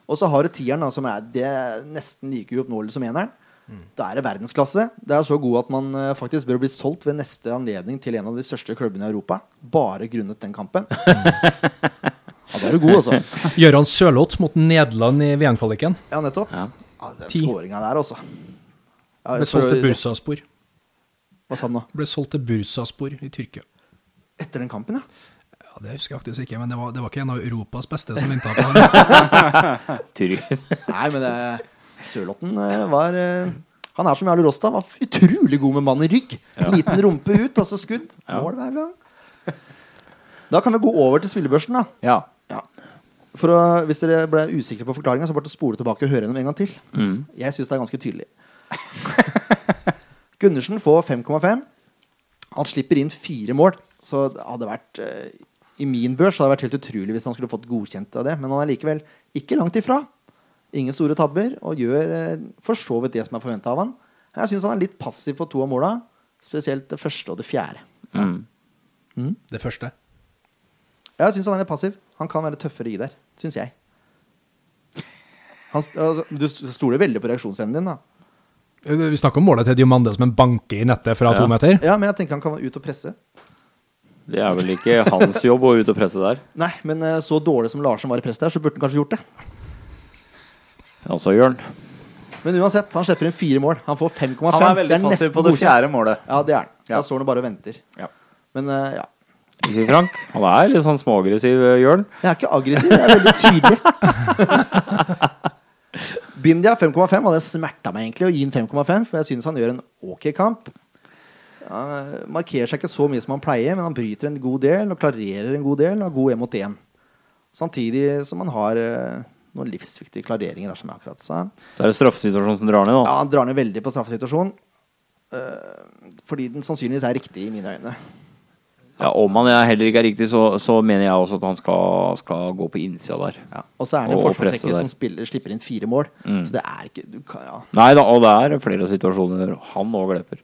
Og så har du tieren, da, som er er nesten like uoppnåelig som eneren. Da er det verdensklasse. Det er så god at man eh, faktisk bør bli solgt ved neste anledning til en av de største klubbene i Europa. Bare grunnet den kampen. Ja, da er du god, altså. Gøran Sørloth mot Nederland i VM-kvaliken. Ja, nettopp. Ja. Ja, den skåringa der, altså. Ja, Ble solgt til Bursaspor. Hva sa han nå? Ble solgt til Bursaspor i Tyrkia. Etter den kampen, ja. Ja, Det husker jeg faktisk ikke, men det var, det var ikke en av Europas beste som venta på. Tyrkia. Nei, men det, Sørlotten eh, var eh, Han er som Jarle Rosta. Var utrolig god med mann i rygg. En liten rumpe ut, og så skudd. Mål hver gang. Da kan vi gå over til spillebørsen, da. Ja. Ja. For å, hvis dere ble usikre på forklaringa, så bare spole tilbake og høre gjennom en gang til. Mm. Jeg syns det er ganske tydelig. Gundersen får 5,5. Han slipper inn fire mål. Så det hadde vært eh, I min børs hadde det vært helt utrolig hvis han skulle fått godkjent av det. Men han er likevel ikke langt ifra. Ingen store tabber, og gjør eh, for så vidt det som er forventa av han. Jeg syns han er litt passiv på to av måla, spesielt det første og det fjerde. Mm. Det første. Jeg syns han er litt passiv. Han kan være tøffere i der, syns jeg. Han, altså, du stoler veldig på reaksjonsevnen din, da. Vi snakker om målet til Diomande som en banke i nettet fra Ja. to meter. Ja, men jeg tenker han kan være ut og presse. Det er vel ikke hans jobb å ut og presse der. Nei, men eh, så dårlig som Larsen var i press der, så burde han kanskje gjort det. Altså Jørn. Men uansett, han slipper inn fire mål. Han får 5,5. Han er veldig passiv på det fjerde målet. Ja, det er han. Ja. Da står han og bare og venter. Ja. Men uh, ja. Frank? Han er litt sånn småaggressiv, eh, Jørn. Jeg er ikke aggressiv, jeg er veldig tydelig. Bindia 5,5 hadde smerta meg egentlig å gi den 5,5, for jeg syns han gjør en ok kamp. Han eh, markerer seg ikke så mye som han pleier, men han bryter en god del og klarerer en god del og har god én mot én. Samtidig som han har noen livsviktige klareringer, der som jeg akkurat sa. Så er det straffesituasjonen som drar ned, Ja, da. han drar ned veldig på straffesituasjonen. Uh, fordi den sannsynligvis er riktig i mine øyne. Ja, Om han er heller ikke er riktig, så, så mener jeg også at han skal, skal gå på innsida der. Ja. Og så er han en Og forsvarsrekker som spiller, slipper inn fire mål. Mm. Så det er ikke du kan, ja. Nei da, og det er flere situasjoner han òg glipper.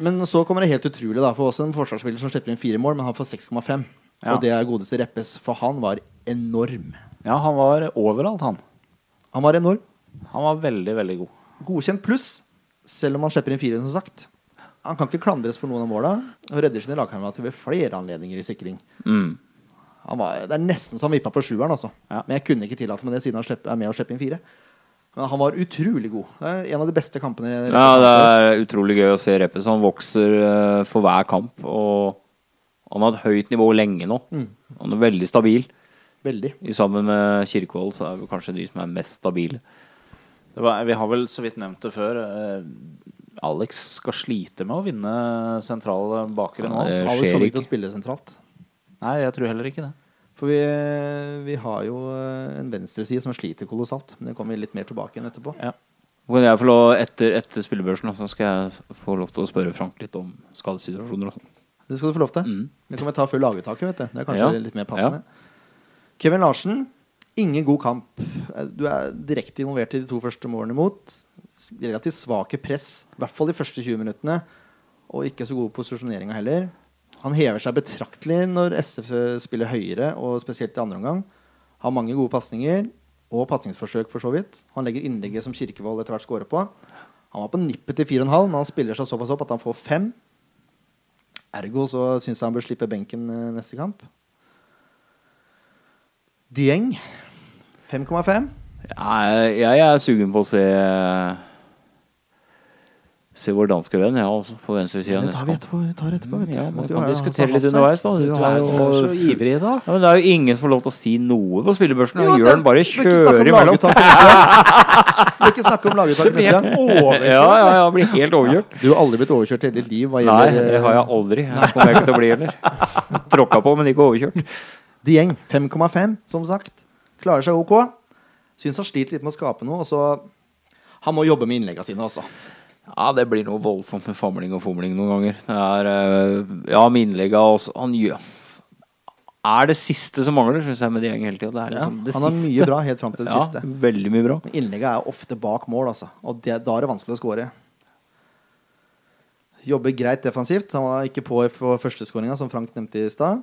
Men så kommer det helt utrolig, da. For også en forsvarsspiller som slipper inn fire mål, men han får 6,5. Ja. Og det er godeste Reppes, for han var enorm. Ja, han var overalt, han. Han var enorm. Han var veldig, veldig god. Godkjent pluss, selv om han slipper inn fire, som sagt. Han kan ikke klandres for noen av måla, og redder sine lagkamerater ved flere anledninger i sikring. Mm. Han var, det er nesten så han vippa på sjueren, altså. Ja. Men jeg kunne ikke tillate meg det siden han er med å slippe inn fire. Men han var utrolig god. Det er en av de beste kampene. Ja, det er utrolig gøy å se Reppes. Han vokser eh, for hver kamp. Og han har et høyt nivå lenge nå. Mm. Han er veldig stabil. Veldig. I sammen med Kirkevold så er vi kanskje de som er mest stabile. Det var, vi har vel så vidt nevnt det før. eh, Alex skal slite med å vinne sentrale bakere nå. Ja, Alex. Kommer ikke. til å spille sentralt. Nei, jeg tror heller ikke det. For vi, vi har jo eh, en venstreside som sliter kolossalt. Men det kommer vi litt mer tilbake igjen etterpå. Ja. Kan jeg få lov, etter, etter spillebørsen så skal jeg få lov til å spørre Frank litt om skadesituasjoner og sånn. Det skal du få lov til. Mm. Det kan vi ta før laguttaket. vet du Det er kanskje Ja. litt mer passende. Kevin Larsen, ingen god kamp. Du er direkte involvert i de to første målene imot. Relativt svake press, i hvert fall de første 20 minuttene. Og ikke så god posisjoneringa heller. Han hever seg betraktelig når SF spiller høyere, og spesielt i andre omgang. Har mange gode pasninger, og pasningsforsøk for så vidt. Han legger innlegget som Kirkevold etter hvert scorer på. Han var på nippet til 4,5, men han spiller seg såpass opp at han får 5. Ergo så syns jeg han bør slippe benken eh, neste kamp. Dieng 5,5. Jeg, jeg er sugen på å se Se vår danske venn, ja, også på venstresida. Det tar vi etterpå. Vi tar etterpå vet du. Ja, man kan ja, diskutere litt underveis, da. Du, Du er jo så ivrig da. Ja, men Det er jo ingen som får lov til å si noe på spillebørsen. Jo, den Jørn bare kjører om imellom. Vi vil ikke snakke om laguttaket neste gang. Ja, ja, ja, blir helt overkjørt. Du har aldri blitt overkjørt hele ditt liv hva Nei, det har jeg aldri. Det kommer jeg ikke til å bli heller. Tråkka på, men ikke overkjørt. Dieng 5,5, som sagt. Klarer seg ok. Syns han sliter litt med å skape noe. Og så Han må jobbe med innleggene sine, også. Ja, det blir noe voldsomt med famling og fomling noen ganger. Det er eh, Ja, med innlegga også. Han gjør Er det siste som mangler, syns jeg, med de gjengene hele tida. Ja, liksom han har siste. mye bra helt fram til det ja, siste. veldig mye bra. Men Innlegget er ofte bak mål, altså. Og det, da er det vanskelig å skåre. Jobber greit defensivt. Han var ikke på for førsteskåringa, som Frank nevnte i stad.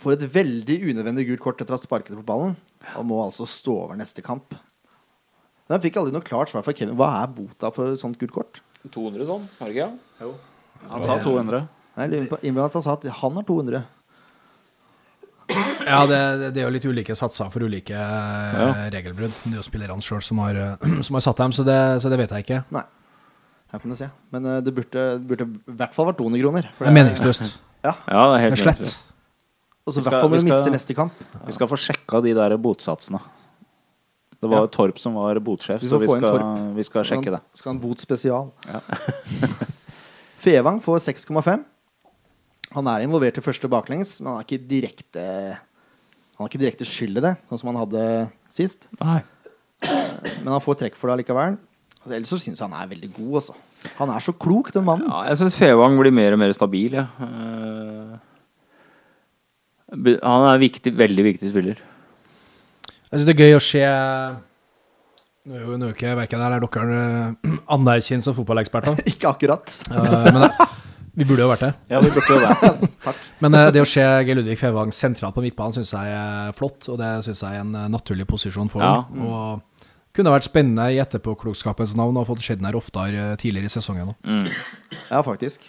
Får et veldig unødvendig gult kort etter å ha sparket på ballen, og må altså stå over neste kamp. Men jeg fikk aldri noe klart svar fra Kevin. Hva er bota for et sånt gult kort? 200 sånn, har det ikke? Han sa 200. Nei, at han sa at han har 200. Ja, det, det- det er jo litt ulike satser for ulike ja. regelbrudd. Det er jo spillerne sjøl som, har, eh, som har satt dem, så det, så det vet jeg ikke. Nei. Her kan du se. Men eh, det burde, burde i hvert fall vært 200 kroner. for Det er meningsløst. Ja. Ja, det er Det helt er slett. meningsløst. Og så i hvert fall når du mister neste kamp. Vi skal få sjekka de der botsatsene. Det var Ja. Torp som var botsjef, Vi så vi skal, vi skal Skal sjekke det. Skal han bot spesial. Ja. Fevang får 6,5. Han er involvert i første baklengs, men han er ikke direkte Han har ikke direkte skyld i det, sånn som han hadde sist. Nei. Men han får trekk for det allikevel. Altså, Ellers så syns jeg han er veldig god, altså. Han er så klok, den mannen. Ja, jeg syns Fevang blir mer og mer stabil, jeg. Eh, be- Han er en viktig, veldig viktig spiller. Jeg syns det er gøy å se Nå er jo ikke verken jeg eller dere eh, anerkjent som fotballeksperter, Ikke akkurat. uh, men det, vi burde jo vært det. Ja, vi burde jo det. Men uh, det å se Geir Ludvig Fevang sentralt på midtbanen syns jeg er flott, og det syns jeg er en eh, naturlig posisjon for Ja. ham. Og kunne vært spennende i etterpåklokskapens navn å ha fått skjedd den her oftere eh, tidligere i sesongen òg. Mm. Ja, faktisk.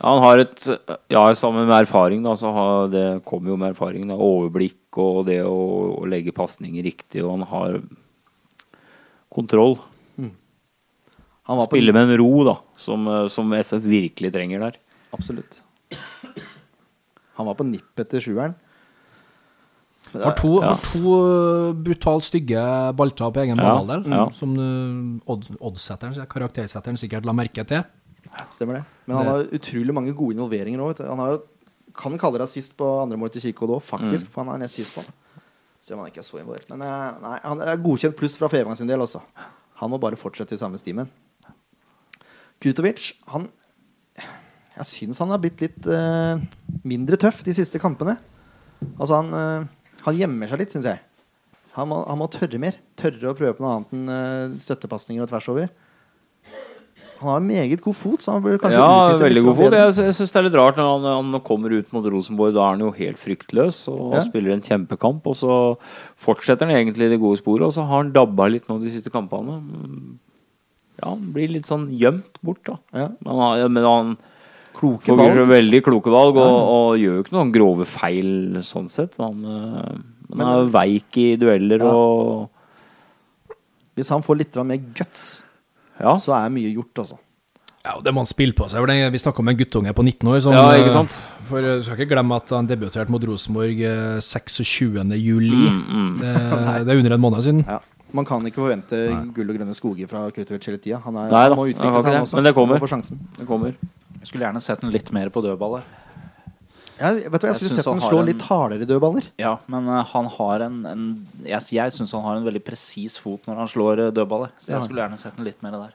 Han har et Ja, sammen med erfaring, da, så har det kommer jo med erfaring. Da, overblikk og det å, å legge pasninger riktig. Og han har kontroll. Han var på Spille med en ro, da, som, eh, som SF virkelig trenger der. Absolutt. Han var på nippet til sjueren. Har to, har to uh, brutalt stygge balltap på egen Ja, banehalvdel, ja. som uh, oddsetteren, karaktersetteren, sikkert la merke til. Stemmer det. Men han har utrolig mange gode involveringer òg. Han har jo, kan kalle deg sist på andre mål til Kirkevold òg, faktisk. Mm. For han er nest sist på. Selv om han ikke er så involvert. Men eh, nei, han er godkjent pluss fra Fevang sin del også. Han må bare fortsette i samme stimen. Kutovic, han Jeg syns han har blitt litt uh, mindre tøff de siste kampene. Altså, han, uh, han gjemmer seg litt, syns jeg. Han må, han må tørre mer. Tørre å prøve på noe annet enn uh, støttepasninger og tvers over. Han har meget god fot, så han burde kanskje Ja, veldig god fot. Jeg, jeg syns det er litt rart når han, han kommer ut mot Rosenborg. Da er han jo helt fryktløs og Ja. spiller en kjempekamp. Og så fortsetter han egentlig det gode sporet, og så har han dabba litt nå de siste kampene. Ja, han blir litt sånn gjemt bort, da. Ja. Men han, men han Kloke valg. veldig kloke valg og, og gjør jo ikke noen grove feil sånn sett. Han, eh, han er veik i dueller og Hvis han får litt mer guts, Ja. så er mye gjort, altså. Ja, og det må han spille på seg. Vi snakka om en guttunge på 19 år. Som, Ja, ikke eh, sant? For eh, Du skal ikke glemme at han debuterte mot Rosenborg eh, 26. juli. Mm, Det, det er under en måned siden. Ja. Man kan ikke forvente gull og grønne skoger fra Kautokeino hele tida. Han, er, Nei da, må utvikle seg, han også. Men det kommer. Det kommer. Jeg skulle gjerne sett den litt mer på dødballer. Jeg, vet du, hva, jeg Jeg skulle synes sett han ham slå en- litt hardere dødballer. Ja, men uh, han har en, en Jeg, jeg syns han har en veldig presis fot når han slår uh, dødballer. Så Ja. jeg skulle gjerne sett ham litt mer der.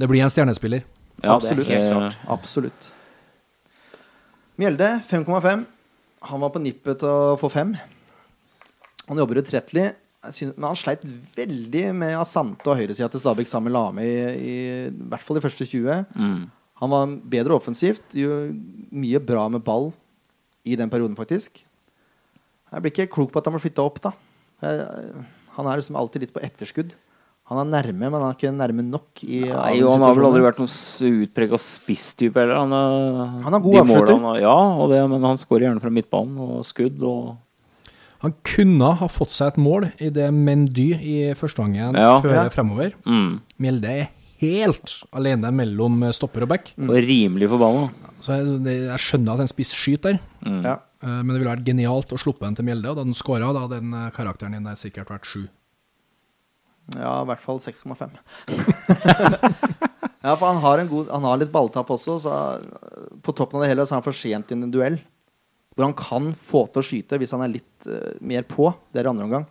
Det blir en stjernespiller. Ja, Absolutt. det er helt klart. Absolutt. Mjelde 5,5. Han var på nippet til å få fem. Han jobber utrettelig. Men han sleit veldig med Asante og høyresida til Stabæk sammen med Lame i, i, i hvert fall de første 20. Mm. Han var bedre offensivt. Gjorde mye bra med ball i den perioden, faktisk. Jeg blir ikke klok på at han ble flytta opp, da. Jeg, han er liksom alltid litt på etterskudd. Han er nærme, men han er ikke nærme nok. I Nei, han har vel aldri vært noen utprega spisstype heller. Han, er- Han er god avslutter. Ja, og det, men han skårer gjerne fra midtbanen og skudd og Han kunne ha fått seg et mål i det Mendy i førstegangen Ja. fører Ja. fremover. mm. Mjelde er helt alene mellom stopper og back. Mm. Og rimelig forbanna. Så jeg, jeg skjønner at en spiss skyter der. Mm. Ja. Eh, Men det ville vært genialt å sluppe den til Mjelde, og da den skåra, da hadde den eh, karakteren din der sikkert vært sju. Ja, i hvert fall 6,5. ja, for han har, en god, han har litt balltap også, så uh, på toppen av det hele så er han for sent inn i en duell. Hvor han kan få til å skyte hvis han er litt uh, mer på. Det er i andre omgang.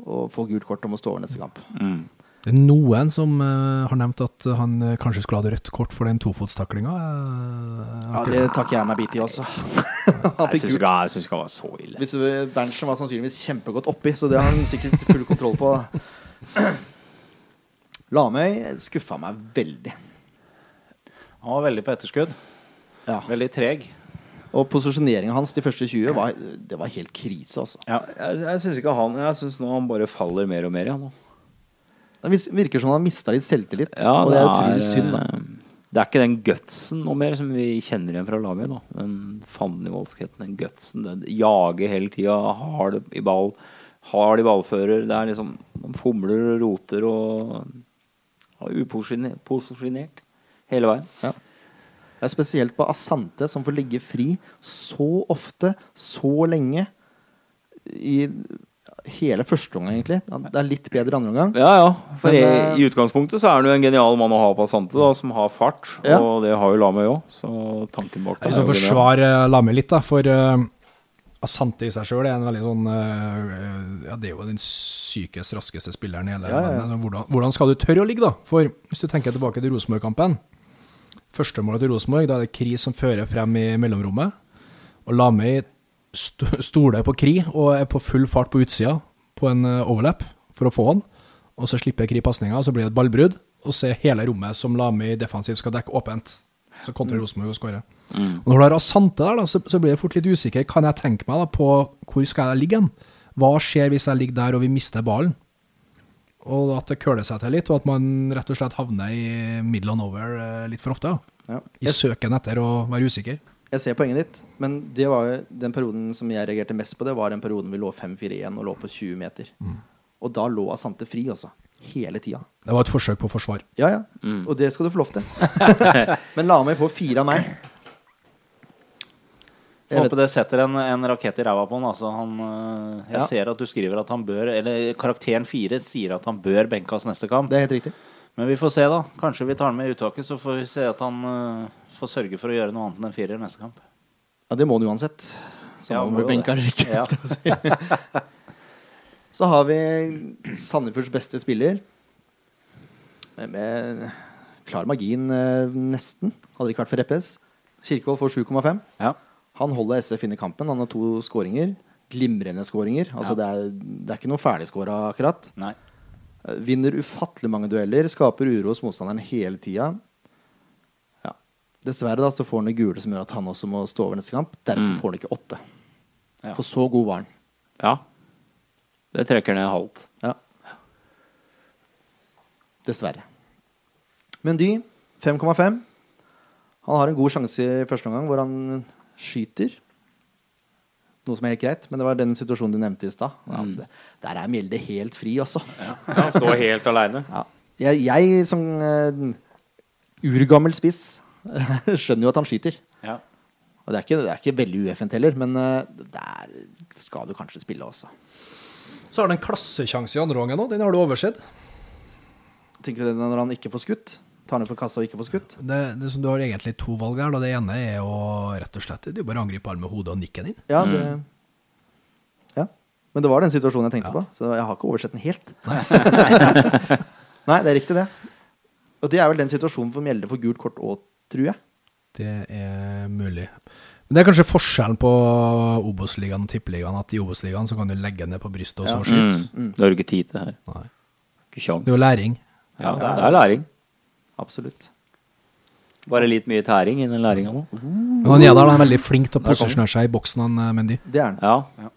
Og få gult kort om å stå over neste kamp. Mm. Det er noen som uh, har nevnt at han uh, kanskje skulle hatt rødt kort for den tofotstaklinga. Uh, Ja, Det takker jeg meg bit i også. Jeg syns ikke, han var så ille. Hvis Berntsen var sannsynligvis kjempegodt oppi, så det har han sikkert full kontroll på. Lamøy skuffa meg veldig. Han var veldig på etterskudd. Ja. Veldig treg. Og posisjoneringa hans de første 20 var, det var helt krise, altså. Ja. Jeg, jeg syns ikke han Jeg syns nå han bare faller mer og mer. Ja, nå. Det virker som han har mista litt selvtillit, Ja, og det er utrolig synd. da eh, Det er ikke den gutsen noe mer som vi kjenner igjen fra laget. da Den fandenivoldskheten, den gutsen. Den jager hele tida, har det i ball, hard i ballfører. Det er liksom Man fomler og roter og er uposisjonert hele veien. Det er spesielt på Asante, som får ligge fri så ofte, så lenge. I hele første omgang, egentlig. Det er litt bedre andre omgang. Ja, ja. For Men, i, eh, i utgangspunktet så er han jo en genial mann å ha på Asante, da, som har fart. Ja. Og det har jo Lamøy òg, så tanken bak det Jeg er jo genial. Lame litt, da, for uh, Asante i seg sjøl er en veldig sånn uh, Ja, det er jo den sykest raskeste spilleren i hele Ja, ja, ja. verden. Altså, Hvordan, hvordan skal du tørre å ligge, da? For hvis du tenker tilbake til Rosenborg-kampen Førstemålet til Rosenborg, da er det Kris som fører frem i mellomrommet. Og Lamøy stoler på Kri og er på full fart på utsida på en eh, overlap for å få han. Og så slipper Kri pasninga, så blir det et ballbrudd. Og så er hele rommet som Lami defensivt skal dekke, åpent. Så kontrer Rosenborg og skårer. Og når du har Asante der, da, så, så blir jeg fort litt usikker. Kan jeg tenke meg da på hvor skal jeg ligge hen? Hva skjer hvis jeg ligger der og vi mister ballen? Og at det køler seg til litt, og at man rett og slett havner i middle and over eh, litt for ofte. Ja. I søken etter å være usikker. Jeg ser poenget ditt, men det var jo den perioden som jeg reagerte mest på, det var den perioden vi lå 5-4-1 og lå på 20 meter. Og da lå Asante fri, altså. hele tida. Det var et forsøk på forsvar. Ja, ja. Mm. Og det skal du få lov til. Men la meg få fire av meg. Jeg håper det setter en, en rakett i ræva på han. Altså, han øh, jeg Ja. ser at du skriver at han bør Eller karakteren fire sier at han bør benkes neste kamp. det er helt riktig. Men vi får se, da. Kanskje vi tar han med i uttaket, så får vi se at han øh, får sørge for å gjøre noe annet enn en firer neste kamp. Ja, det må han uansett. Så Ja, han blir benka eller ikke. Ja. si. Så har vi Sandefjords beste spiller. Med klar margin, eh, nesten. Hadde det ikke vært for Reppes. Kirkevold får 7,5. Ja. Han holder SF inne i kampen. Han har to skåringer. Glimrende skåringer. Altså, det, er, det er ikke noe ferdigskåra, akkurat. Nei. Eh, Vinner ufattelig mange dueller. Skaper uro hos motstanderen hele tida. Ja. Dessverre da, så får han det gule som gjør at han også må stå over neste kamp. Derfor får han ikke åtte. Ja. For så god var han. Ja. Det trekker ned halvt. Ja. Dessverre. Men Dy, 5,5. Han har en god sjanse i første omgang hvor han skyter. Noe som er helt greit, men det var den situasjonen du nevnte i stad. Ja, der er Mjelde helt fri, altså. Han står helt aleine. Ja. Jeg, jeg som uh, urgammel spiss skjønner jo at han skyter. Ja. Og det er ikke, det er ikke veldig ueffent heller, men eh, der skal du kanskje spille også. Så har han en klassesjanse i andre omgang òg. Den har du oversett. Tenker du det når han ikke får skutt? Tar ned på kassa og ikke får skutt? Det, det, som du har egentlig to valg her. Da. Det ene er å rett og slett Det er bare å angripe ballen med hodet og nikke den inn. Ja, det Ja. Men det var den situasjonen jeg tenkte på, så jeg har ikke oversett den helt. Nei, det er riktig, det. Og det er vel den situasjonen For Mjelde får gult kort òg, tror jeg. Det er mulig. Men det er kanskje forskjellen på Obos-ligaen og Tippeligaen. At i Obos-ligaen så kan du legge ned på brystet og så Ja. skyte. Mm. Det har du ikke tid til her. Nei. Ikke kjangs. Det er jo læring. Ja, det er læring. Absolutt. Bare litt mye tæring i den læringa nå. Men han Jedal er veldig flink til å posisjonere seg i boksen, han eh, Mendy. Det er han. Ja.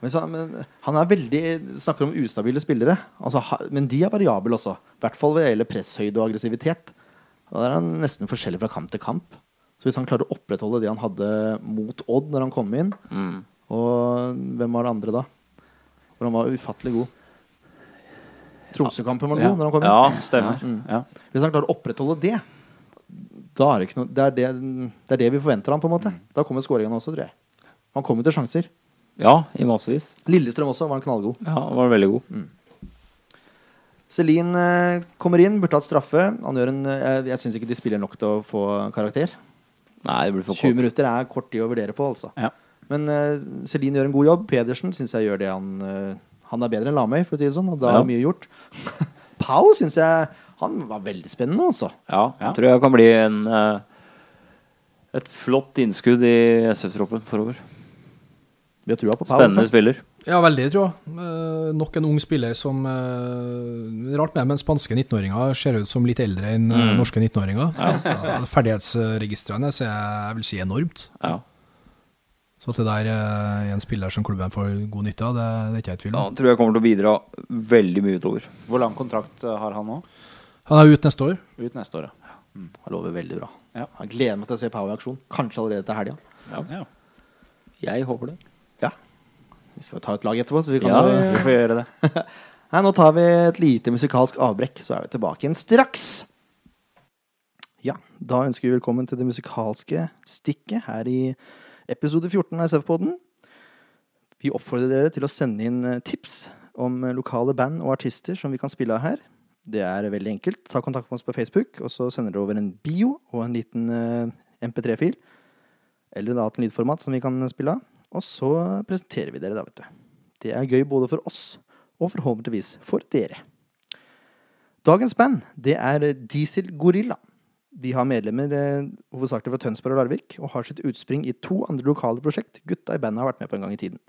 Men, så, men han er veldig Snakker om ustabile spillere. Altså, ha, men de er variable også. I hvert fall ved hele presshøyde og aggressivitet. Da er han nesten forskjellig fra kamp til kamp. Så hvis han klarer å opprettholde det han hadde mot Odd når han kom inn Mm. Og hvem var det andre da? For han var ufattelig god. Tromsø-kampen var Ja. god når han kom inn. ja, stemmer. Mm. Ja. Hvis han klarer å opprettholde det, da er det ikke noe Det er det, det, er det vi forventer han på en måte. Da kommer skåringene også, tror jeg. Han kommer til sjanser. ja, i massevis. Lillestrøm også var han knallgod. Ja, han var veldig god. Celine eh, kommer inn, burde hatt straffe. Han gjør en, eh, jeg jeg syns ikke de spiller nok til å få karakter. Nei, det blir for 20 minutter er kort tid å vurdere på, altså. Ja. Men uh, Celine gjør en god jobb. Pedersen syns jeg gjør det han eh, Han er bedre enn Lamøy, for å si det sånn, og da Ja. er mye gjort. Pau syns jeg Han var veldig spennende, altså. Ja, Ja. tror jeg kan bli en eh, et flott innskudd i SF-troppen forover. Vi har trua på Pau. Spennende spiller. Ja, veldig, tror jeg. Eh, nok en ung spiller som eh, Rart med det, men spanske 19-åringer ser ut som litt eldre enn mm. norske 19-åringer. Ja. Ferdighetsregistrene er jeg vil si enormt. Ja. Så at det der eh, er en spiller som klubben får god nytte av, det, det er ikke jeg i tvil ja, tror jeg kommer til å bidra veldig mye utover. Hvor lang kontrakt eh, har han nå? Han er ute neste år. Ut neste år, ja. Han lover veldig bra. Ja. Jeg gleder meg til å se Power i aksjon. Kanskje allerede til helga. ja. Jeg håper det. Vi skal ta et lag etterpå, så vi kan Ja, jo Vi får gjøre det. Nei, nå tar vi et lite musikalsk avbrekk, så er vi tilbake igjen straks. Ja, da ønsker vi velkommen til det musikalske stikket her i episode 14 av SF-podden. Vi oppfordrer dere til å sende inn eh, tips om eh, lokale band og artister som vi kan spille av her. Det er veldig enkelt. Ta kontakt med oss på Facebook, og så sender dere over en bio og en liten eh, MP3-fil. Eller da et lydformat som vi kan spille av. Og så presenterer vi dere da, vet du. Det er gøy både for oss og forhåpentligvis for dere. Dagens band det er Diesel Gorilla. De har medlemmer eh, hovedsakelig fra Tønsberg og Larvik, og har sitt utspring i to andre lokale prosjekt gutta i bandet har vært med på en gang i tiden.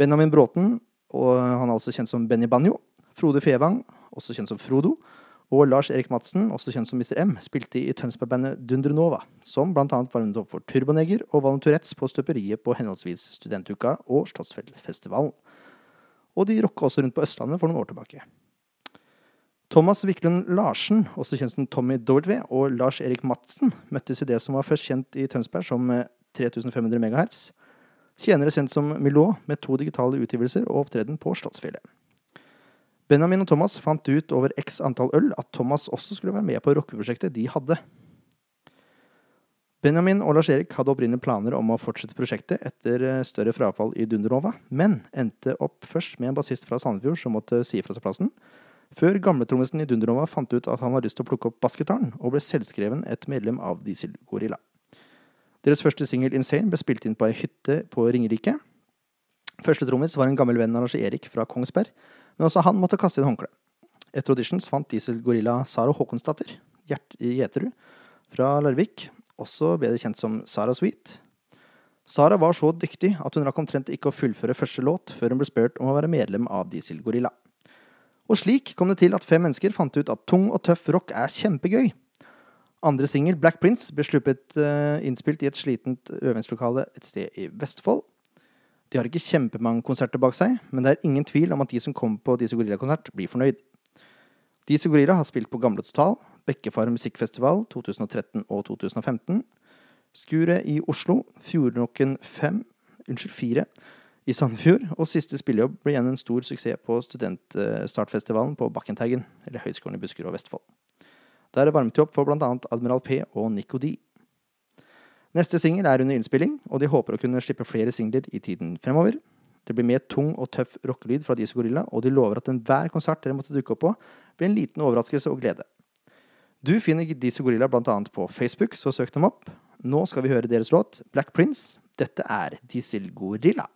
Benjamin Bråten, og han er også kjent som Benny Banjo. Frode Fevang, også kjent som Frodo. Og Lars Erik Madsen, også kjent som Mr. M, spilte i Tønsberg-bandet Dundrenova, som bl.a. varmet opp for Turboneger og Valen Tourettes på støperiet på henholdsvis Studentuka og Slottsfjellfestivalen. Og de rocka også rundt på Østlandet for noen år tilbake. Thomas Wiklund Larsen, også kjent som Tommy W, og Lars Erik Madsen møttes i det som var først kjent i Tønsberg som eh, 3500 MHz. Tjenere kjent som Milot med to digitale utgivelser og opptreden på Slottsfjellet. Benjamin og Thomas fant ut over x antall øl at Thomas også skulle være med på rockeprosjektet de hadde. Benjamin og Lars-Erik hadde opprinnelig planer om å fortsette prosjektet etter eh, større frafall i Dundernova, men endte opp først med en bassist fra Sandefjord som måtte si fra seg plassen, før gamletrommisen i Dundernova fant ut at han hadde lyst til å plukke opp bassgitaren, og ble selvskreven et medlem av Diesel Gorilla. Deres første singel Insane ble spilt inn på ei hytte på Ringerike. Første trommis var en gammel venn av Lars-Erik fra Kongsberg, men også han måtte kaste inn håndkle. Etter auditions fant Diesel Gorilla Sara Håkonsdatter, Gjeterud, fra Larvik, også bedre kjent som Sara Sweet. Sara var så dyktig at hun rakk omtrent ikke å fullføre første låt før hun ble spurt om å være medlem av Diesel Gorilla. Og slik kom det til at fem mennesker fant ut at tung og tøff rock er kjempegøy. Andre singel, Black Prince, ble sluppet uh, innspilt i et slitent øvingslokale et sted i Vestfold. De har ikke kjempemange konserter bak seg, men det er ingen tvil om at de som kommer på Disse Gorilla-konsert, blir fornøyd. Disse Gorilla har spilt på Gamle Total, Bekkefar musikkfestival 2013 og 2015. Skuret i Oslo, Fjordnokken 5, unnskyld 4, i Sandefjord. Og siste spillejobb ble igjen en stor suksess på studentstartfestivalen på Bakkenteigen, eller Høgskolen i Buskerud og Vestfold. Der varmet de opp for bl.a. Admiral P og Nico D. Neste singel er under innspilling, og de håper å kunne slippe flere singler i tiden fremover. Det blir mer tung og tøff rockelyd fra Diesel Gorilla, og de lover at enhver konsert dere måtte dukke opp på, blir en liten overraskelse og glede. Du finner Diesel Gorilla bl.a. på Facebook, så søk dem opp. Nå skal vi høre deres låt, Black Prince. Dette er Diesel Gorilla.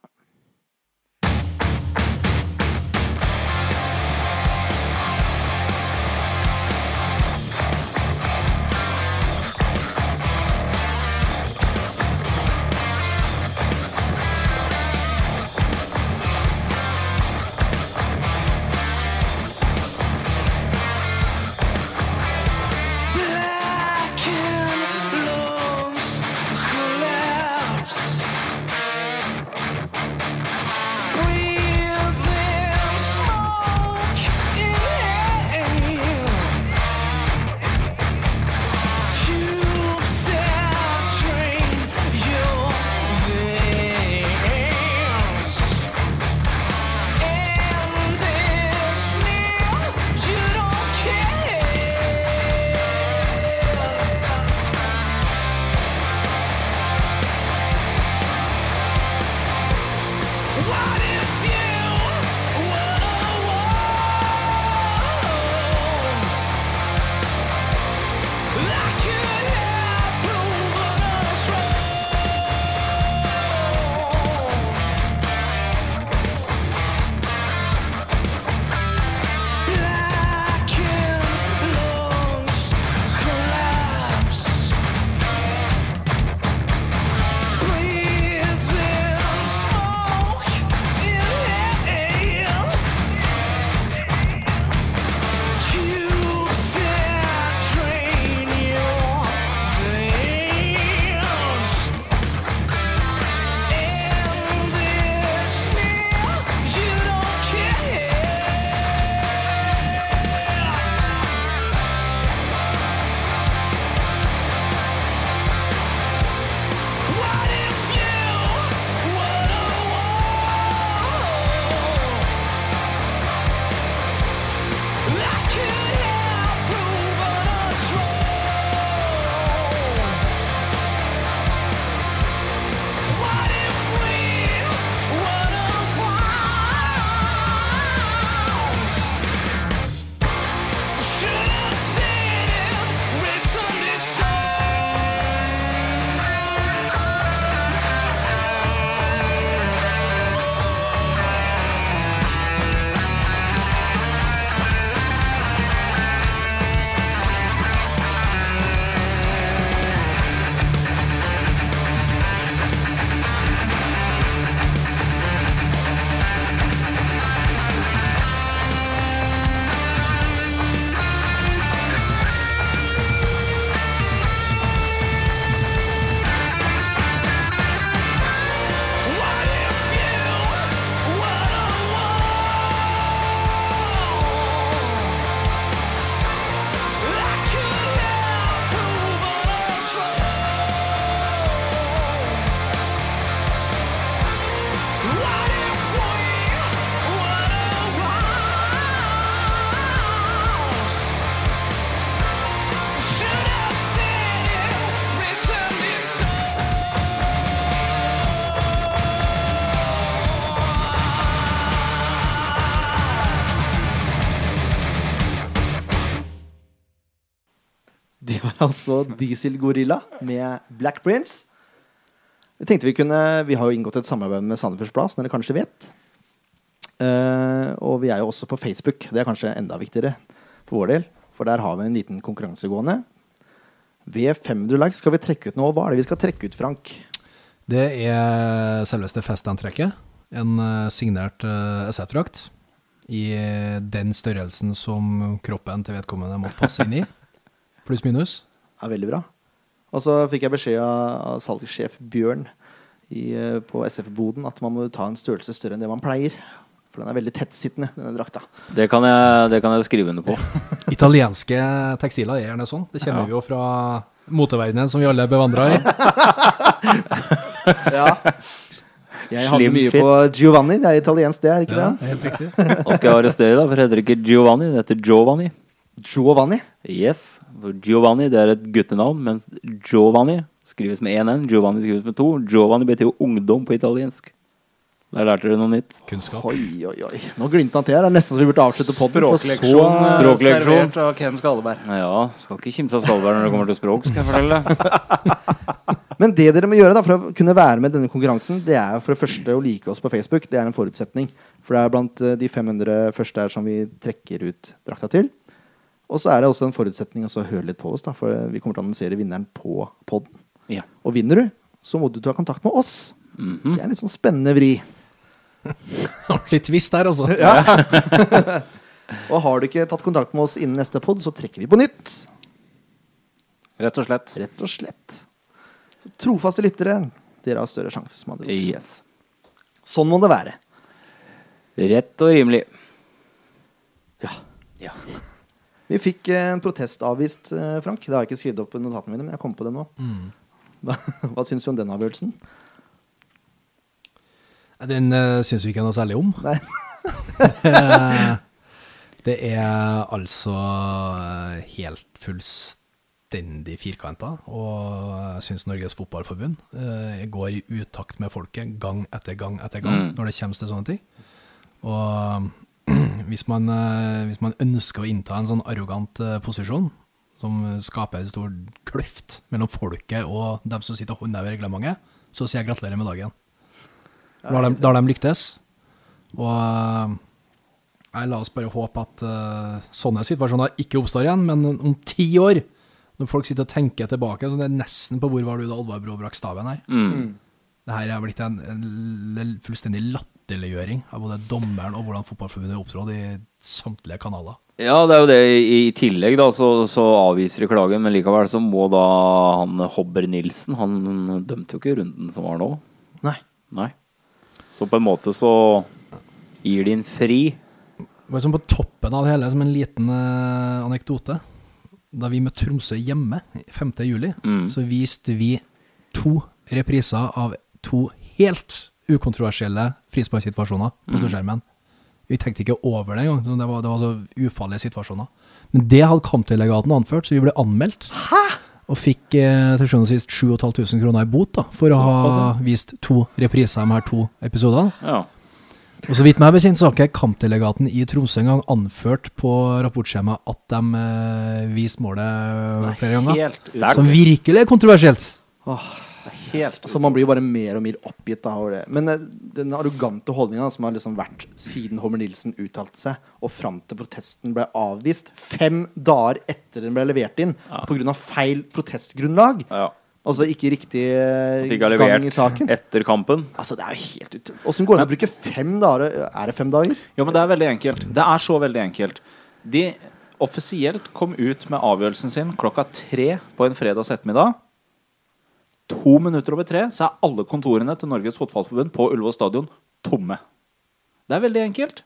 altså Diesel Gorilla med Black Prince. Vi tenkte vi kunne Vi har jo inngått et samarbeid med Sandefjords Blad, som dere kanskje vet. Uh, og vi er jo også på Facebook. Det er kanskje enda viktigere for vår del. For der har vi en liten konkurranse gående. Ved 500 likes skal vi trekke ut noe. Hva er det vi skal trekke ut, Frank? Det er selveste festantrekket. En eh, signert uh, SF-drakt. I den størrelsen som kroppen til vedkommende måtte passe inn i. Pluss minus. Er veldig bra. Og så fikk jeg beskjed av, salgssjef Bjørn i, eh, på SF-boden at man må ta en størrelse større enn det man pleier. For den er veldig tettsittende, denne drakta. Det kan jeg, det kan jeg skrive under på. Italienske tekstiler er gjerne sånn. Det kjenner vi jo fra moteverdenen, som vi alle er bevandra i. Ja. Jeg hadde Slim mye fit. på Giovanni. Det er italiensk, det, er ikke Ja, det? det helt riktig. Hva skal jeg arrestere deg, for det heter ikke Giovanni, det heter Giovanni. Giovanni. Yes, Giovanni det er et guttenavn, mens Giovanni skrives med én N. Giovanni skrives med to. Giovanni betyr jo ungdom på italiensk. Der lærte dere noe nytt. Kunnskap. Oi, oi, oi. Nå glimta han til her. Det er nesten så vi burde avslutte podden. Språkleksjon, eh, Språkleksjon. servert av Ken Skalleberg. Ja, skal ikke kimse av Skalberg når det kommer til språk, skal jeg fortelle deg. Men det dere må gjøre da for å kunne være med i denne konkurransen, det er for det første å like oss på Facebook. Det er en forutsetning. For det er blant eh, de 500 første her som vi trekker ut drakta til. Og så er det også en forutsetning å høre litt på oss, da, for vi kommer til å annonsere vinneren på podden. Ja. Og vinner du, så må du ta kontakt med oss. Det er en litt sånn spennende vri. Litt tvist der, altså. Og har du ikke tatt kontakt med oss innen neste pod, så trekker vi på nytt. Rett og slett. Rett og slett. Så trofaste lyttere, dere har større sjanse. som hadde. Yes. Sånn må det være. Rett og rimelig. Ja. Ja. Vi fikk eh, en protest avvist, eh, Frank. Det har jeg ikke skrevet opp i notatene mine, men jeg kom på det nå. Hva, hva syns du om den avgjørelsen? Den uh, syns vi ikke noe særlig om. Nei. Det er altså helt fullstendig firkanta, og jeg syns Norges Fotballforbund uh, går i utakt med folket gang etter gang etter gang Mm. når det kommer til sånne ting. Og hvis man, eh, hvis man ønsker å innta en sånn arrogant eh, posisjon, som skaper en stor kløft mellom folket og dem som sitter og håndhever reglementet, så sier jeg gratulerer med dagen. Da har de, da har de lyktes. Og eh, jeg la oss bare håpe at uh, sånne situasjoner ikke oppstår igjen, men om ti år, når folk sitter og tenker tilbake, så det er nesten på hvor var du da Oddvar Brå brakk staven her. Mm. Det her er blitt en, en fullstendig latterliggjøring av både dommeren og hvordan Fotballforbundet opptrådte i samtlige kanaler. Ja, det er jo det. I, tillegg da, så, så avviser de klagen, men likevel så må da han Hobber Nilsen Han dømte jo ikke runden som var nå. Nei. Nei. Så på en måte så gir de en fri. Det var som på toppen av det hele, som en liten uh, anekdote. Da vi møtte Tromsø hjemme 5. juli, Mm. så viste vi to repriser av to helt ukontroversielle frisparksituasjoner på storskjermen. Vi tenkte ikke over det engang. Det var, det var så ufarlige situasjoner. Men det hadde kampdelegaten anført, så vi ble anmeldt. Og fikk eh, til sjuende og sist 7500 kroner i bot da, for å ha vist to repriser av de her to episodene. Ja. Og så vidt meg bekjent så har ikke kampdelegaten i Tromsø engang anført på rapportskjemaet at de eh, viste målet flere ganger. Helt. Som virkelig er kontroversielt. Helt Så man blir jo bare mer og mer oppgitt da, over det. Men eh, den arrogante holdninga som har liksom vært siden Homer Nilsen uttalte seg, og fram til protesten ble avvist, fem dager etter den ble levert inn, Ja. av feil protestgrunnlag, ja. altså ikke riktig Fikk gang i saken etter kampen. Altså, det er jo helt ut... Åssen går det an å bruke fem dager? Er det fem dager? Jo, men det er veldig enkelt. Det er så veldig enkelt. De offisielt kom ut med avgjørelsen sin klokka tre på en fredags ettermiddag. To minutter over tre så er alle kontorene til Norges Fotballforbund på Ullevål stadion tomme. Det er veldig enkelt.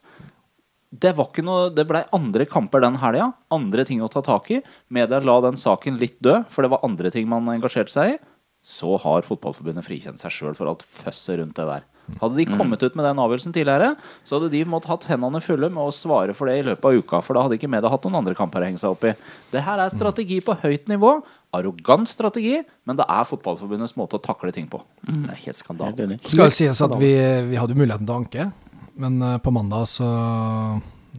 Det, var ikke noe, det blei andre kamper den helga. Andre ting å ta tak i. Media la den saken litt død, for det var andre ting man engasjerte seg i. Så har Fotballforbundet frikjent seg sjøl for alt føsset rundt det der. Hadde de kommet ut med den avgjørelsen tidligere, så hadde de måttet hatt hendene fulle med å svare for det i løpet av uka. For da hadde ikke media hatt noen andre kamper å henge seg opp i. Det her er strategi på høyt nivå. Arrogant strategi, men det er Fotballforbundets måte å takle ting på. Det er helt skandale. Det skal jo sies at vi, vi hadde muligheten til å anke, men eh, på mandag så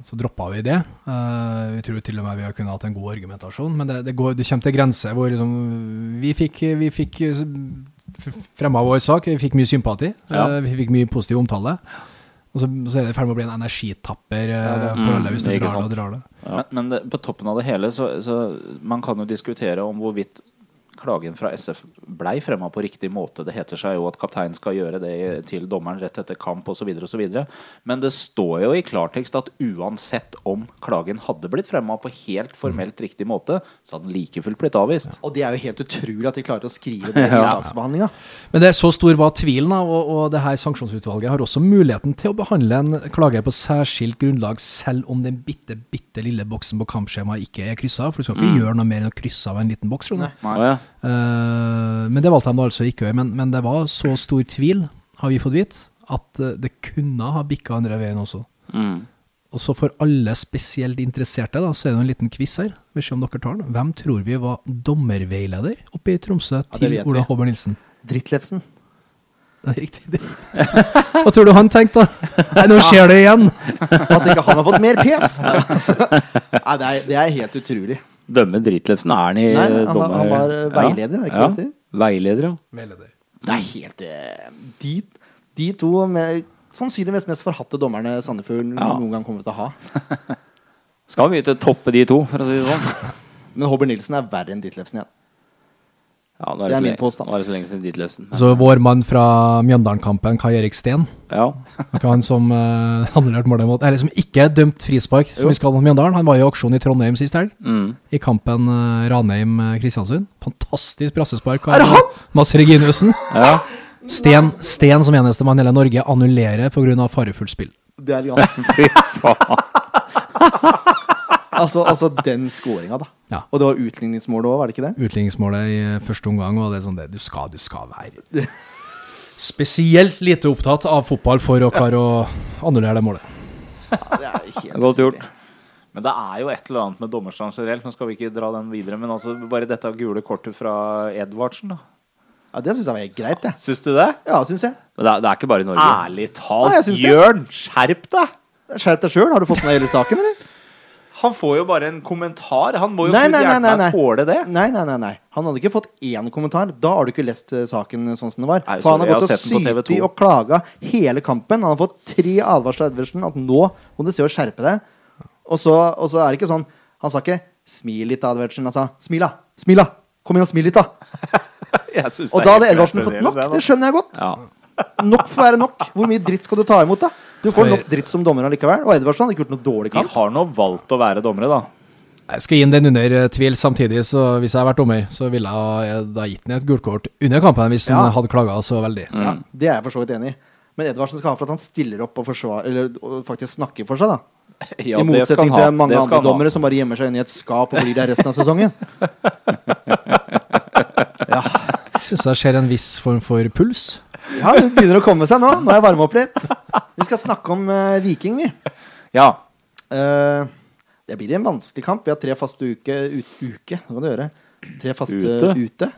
så droppa vi det. Uh, vi tror til og med vi har kunnet hatt en god argumentasjon, men det, det, går, det kommer til grenser hvor liksom, vi fikk, vi fikk fremma vår sak, vi fikk mye sympati, Ja. uh, vi fikk mye positiv omtale. Og så, så er det i ferd med å bli en energitapper eh, for Mm, alle hvis du drar det og drar det. Men, men det, på toppen av det hele, så, så man kan jo diskutere om hvorvidt klagen fra SF blei fremma på riktig måte. Det heter seg jo at kapteinen skal gjøre det til dommeren rett etter kamp osv. Men det står jo i klartekst at uansett om klagen hadde blitt fremma på helt formelt riktig måte, så hadde den like fullt blitt avvist. Og det er jo helt utrolig at de klarer å skrive det i saksbehandlinga. Men det er så stor var tvilen, og, og det her sanksjonsutvalget har også muligheten til å behandle en klage på særskilt grunnlag, selv om den bitte, bitte lille boksen på kampskjemaet ikke er kryssa. For du skal ikke gjøre noe mer enn å krysse av en liten boks. skjønner du. Nei. Ja. Eh, men det valgte de da altså ikke å gjøre. Men, men det var så stor tvil, har vi fått vite, at eh, det kunne ha bikka andre veien også. Mm. Og så for alle spesielt interesserte, da, så er det en liten quiz her. Vi om dere tar den. Hvem tror vi var dommerveileder oppe i Tromsø til ja, Ola Håber Nilsen? Drittlefsen. Det er riktig. Hva tror du han tenkte, da? Nei, nå skjer det igjen! At ikke han har fått mer pes! Nei, det er, det er helt utrolig. Dømme Dritlefsen er han i Nei, han dommer... han var, eh, veileder, er det ikke ja. det? Veileder, ja. Det er helt eh, De, de to med, sannsynligvis mest forhatte dommerne Sandefjord Ja. noen gang kommer til å ha. Skal mye til å toppe de to, for å si det sånn. Men Håber Nilsen er verre enn Ditlevsen igjen. Ja, nå Det er min lenge- påstand. Nå er det så lenge siden Dritlefsen. Så vår mann fra Mjøndalen-kampen, Kai Erik Steen, Ja. han som uh, annullerte målet mot Eller som ikke er dømt frispark, som vi skal mot Mjøndalen. Han var i aksjon i Trondheim sist helg, Mm. i kampen uh, Ranheim-Kristiansund. Fantastisk brassespark. Er det han? Mats Reginiussen. ja. Sten, Sten som eneste mann i hele Norge annullerer pga. farefullt spill. Det er Jan. Fy faen. Altså, altså den skåringa, da. Ja. Og det var utligningsmålet òg, var det ikke det? Utligningsmålet i eh, første omgang, og det er sånn det, du skal, du skal være spesielt lite opptatt av fotball for å klare å annullere det målet. Ja, det er helt Godt gjort. Men det er jo et eller annet med dommerstand generelt. Nå skal vi ikke dra den videre, men altså bare dette gule kortet fra Edvardsen, da. Ja, det syns jeg var helt greit, det. Syns du det? Ja, syns jeg. Men det er, det er ikke bare i Norge. Ærlig talt, det. Jørn, skjerp deg! Skjerp deg sjøl. Har du fått med hele staken, eller? Han får jo bare en kommentar. Han må jo Nei, nei, nei, nei, tåle det. Nei, nei, nei, nei. Han hadde ikke fått én kommentar. Da har du ikke lest eh, saken sånn som det var. Nei, For han har gått og i og klaga hele kampen. Han har fått tre advarsler av Edvardsen at nå må du se å skjerpe deg. Og så, og så er det ikke sånn Han sa ikke 'smil litt', Edvardsen. Han sa 'smil, da'. Smil, da. Kom igjen og smil litt, da. Og da hadde Edvardsen fått nok. det. Det skjønner jeg godt. Ja. Nok får være nok. Hvor mye dritt skal du ta imot, da? Du får nok dritt som dommer allikevel. Og Edvardsen hadde ikke gjort noe dårlig De kamp. har nå valgt å være dommere, da. Jeg skal gi den under eh, tvil samtidig, så hvis jeg hadde vært dommer, så ville jeg jeg da gitt den et gult kort under kampen hvis Ja. han hadde klaga så veldig. Ja, det er jeg for så vidt enig i. Men Edvardsen skal ha for at han stiller opp og forsvar, Eller og faktisk snakker for seg, da. Ja, I motsetning til mange andre dommere som bare gjemmer seg inn i et skap og blir der resten av sesongen. Jeg syns jeg ser en viss form for puls. Ja, det begynner å komme seg nå. Nå har jeg varma opp litt. Vi skal snakke om eh, Viking, vi. Ja. Eh, det blir en vanskelig kamp. Vi har tre faste uke ut, Uke, hva kan du gjøre? Tre faste Ute? ute.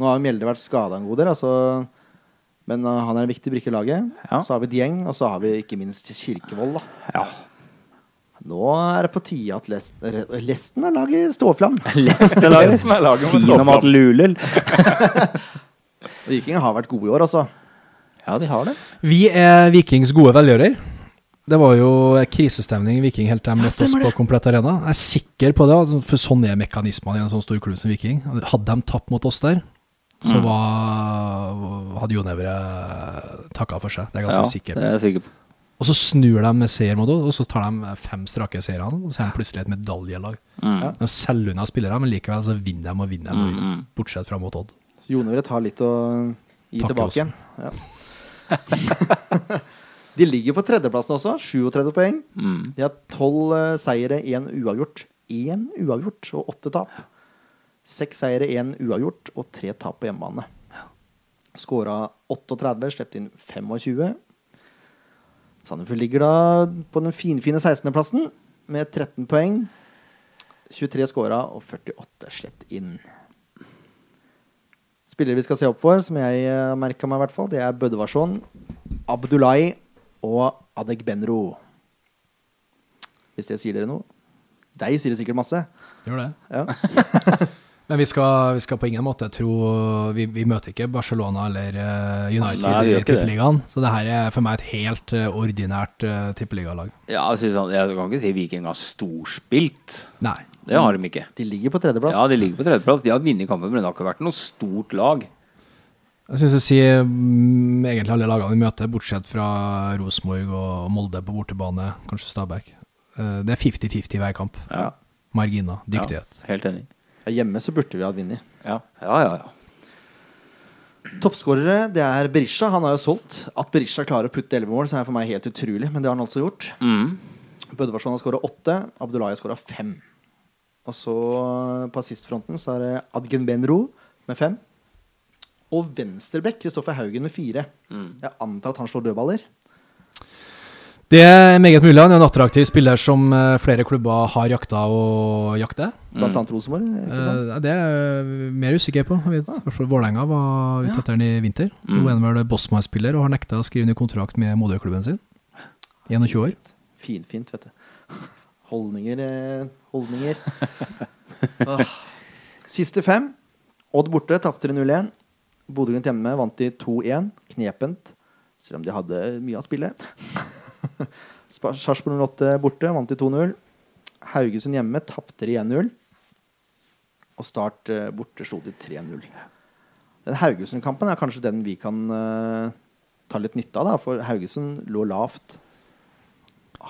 Nå har Mjelde vært skada en god del, altså. Men eh, han er en viktig brikke i laget. Ja. Så har vi Dieng, og så har vi ikke minst Kirkevold. Da. ja. Nå er det på tide at Lest- Re- Lesten er laget Ståflam. Leste Resten av laget må stå Fin om at fram. Lulel. Viking har vært gode i år, altså. Ja, de har det. Vi er Vikings gode velgjører. Det var jo krisestemning Viking helt til de møtte oss på Komplett Arena. Jeg er sikker på det, altså, for sånn er mekanismene i en sånn stor klubb som Viking. Hadde de tapt mot oss der, så var, hadde Jon Evre takka for seg. Det er ganske Ja, ganske sikker det er jeg sikker på. Og så snur de med seier mot oss, og så tar de fem strake seire, og så er de plutselig et medaljelag. Mm. De selger unna spillere, men likevel så vinner de og vinner de, og vinner, Mm, bortsett fra mot Odd. Så vil Ørret ta litt å gi Takk tilbake igjen. Ja. De ligger på tredjeplassen også, 37 poeng. Mm. De har tolv eh, seire, én uavgjort. Én uavgjort og åtte tap. Seks seire, én uavgjort og tre tap på hjemmebane. Skåra 38, sluppet inn 25. Sandefjord ligger da på den finfine 16.-plassen med 13 poeng. 23 skåra og 48 sluppet inn. Spillere vi skal se opp for, som jeg uh, merka meg, i hvert fall, det er Bøddevarsson, Abdullahi og Adeg Benro. Hvis det sier dere noe. Deg sier det sikkert masse. Gjør det. Ja. Men vi skal, vi skal på ingen måte tro Vi, vi møter ikke Barcelona eller eh, United Nei, i. Tippeligaen. Så det her er for meg et helt eh, ordinært uh, tippeligalag. Ja, jeg, jeg kan ikke si Viking har storspilt. Nei. Det har de ikke. De ligger på tredjeplass. Ja, De ligger på tredjeplass. De har vunnet kampen, men det har ikke vært noe stort lag. Jeg syns du sier mm, egentlig alle lagene vi møter, bortsett fra Rosenborg og Molde på bortebane, kanskje Stabæk. Eh, det er 50-50 hver kamp. Ja. Marginer, dyktighet. Ja, helt enig. Hjemme så burde vi ha vunnet. Ja. Ja, ja, ja. Toppskårere det er Berisha. Han har jo solgt. At Berisha klarer å putte elleve mål, så er for meg helt utrolig. Men det har han altså gjort. Mm. Bødvarsson har skåra åtte. Abdullahi har skåra fem. Og så på assistfronten så er det Adgen Benro med fem. Og venstrebekk Kristoffer Haugen med fire. Jeg antar at han slår dødballer. Det er meget mulig. Han er en attraktiv spiller som eh, flere klubber har jakta og jakter. Blant annet Rosenborg. Ikke sant? Eh, det er jeg mer usikker på. Jeg vet, ah. Vålerenga var ute etter han i vinter. Nå er han vel Bosman-spiller og har nekta å skrive under kontrakt med moderklubben sin. 21 år. Finfint, vet du. Holdninger eh, Holdninger. Åh. Siste fem. Odd borte, tapte 0-1. Bodø-Glimt hjemme vant de 2-1. Knepent, selv om de hadde mye av spillet. Sarpsborg 08 borte, vant de 2-0. Haugesund hjemme tapte de 1-0. Og Start eh, borte slo de 3-0. Den Haugesund-kampen er kanskje den vi kan uh, ta litt nytte av, da, for Haugesund lå lavt.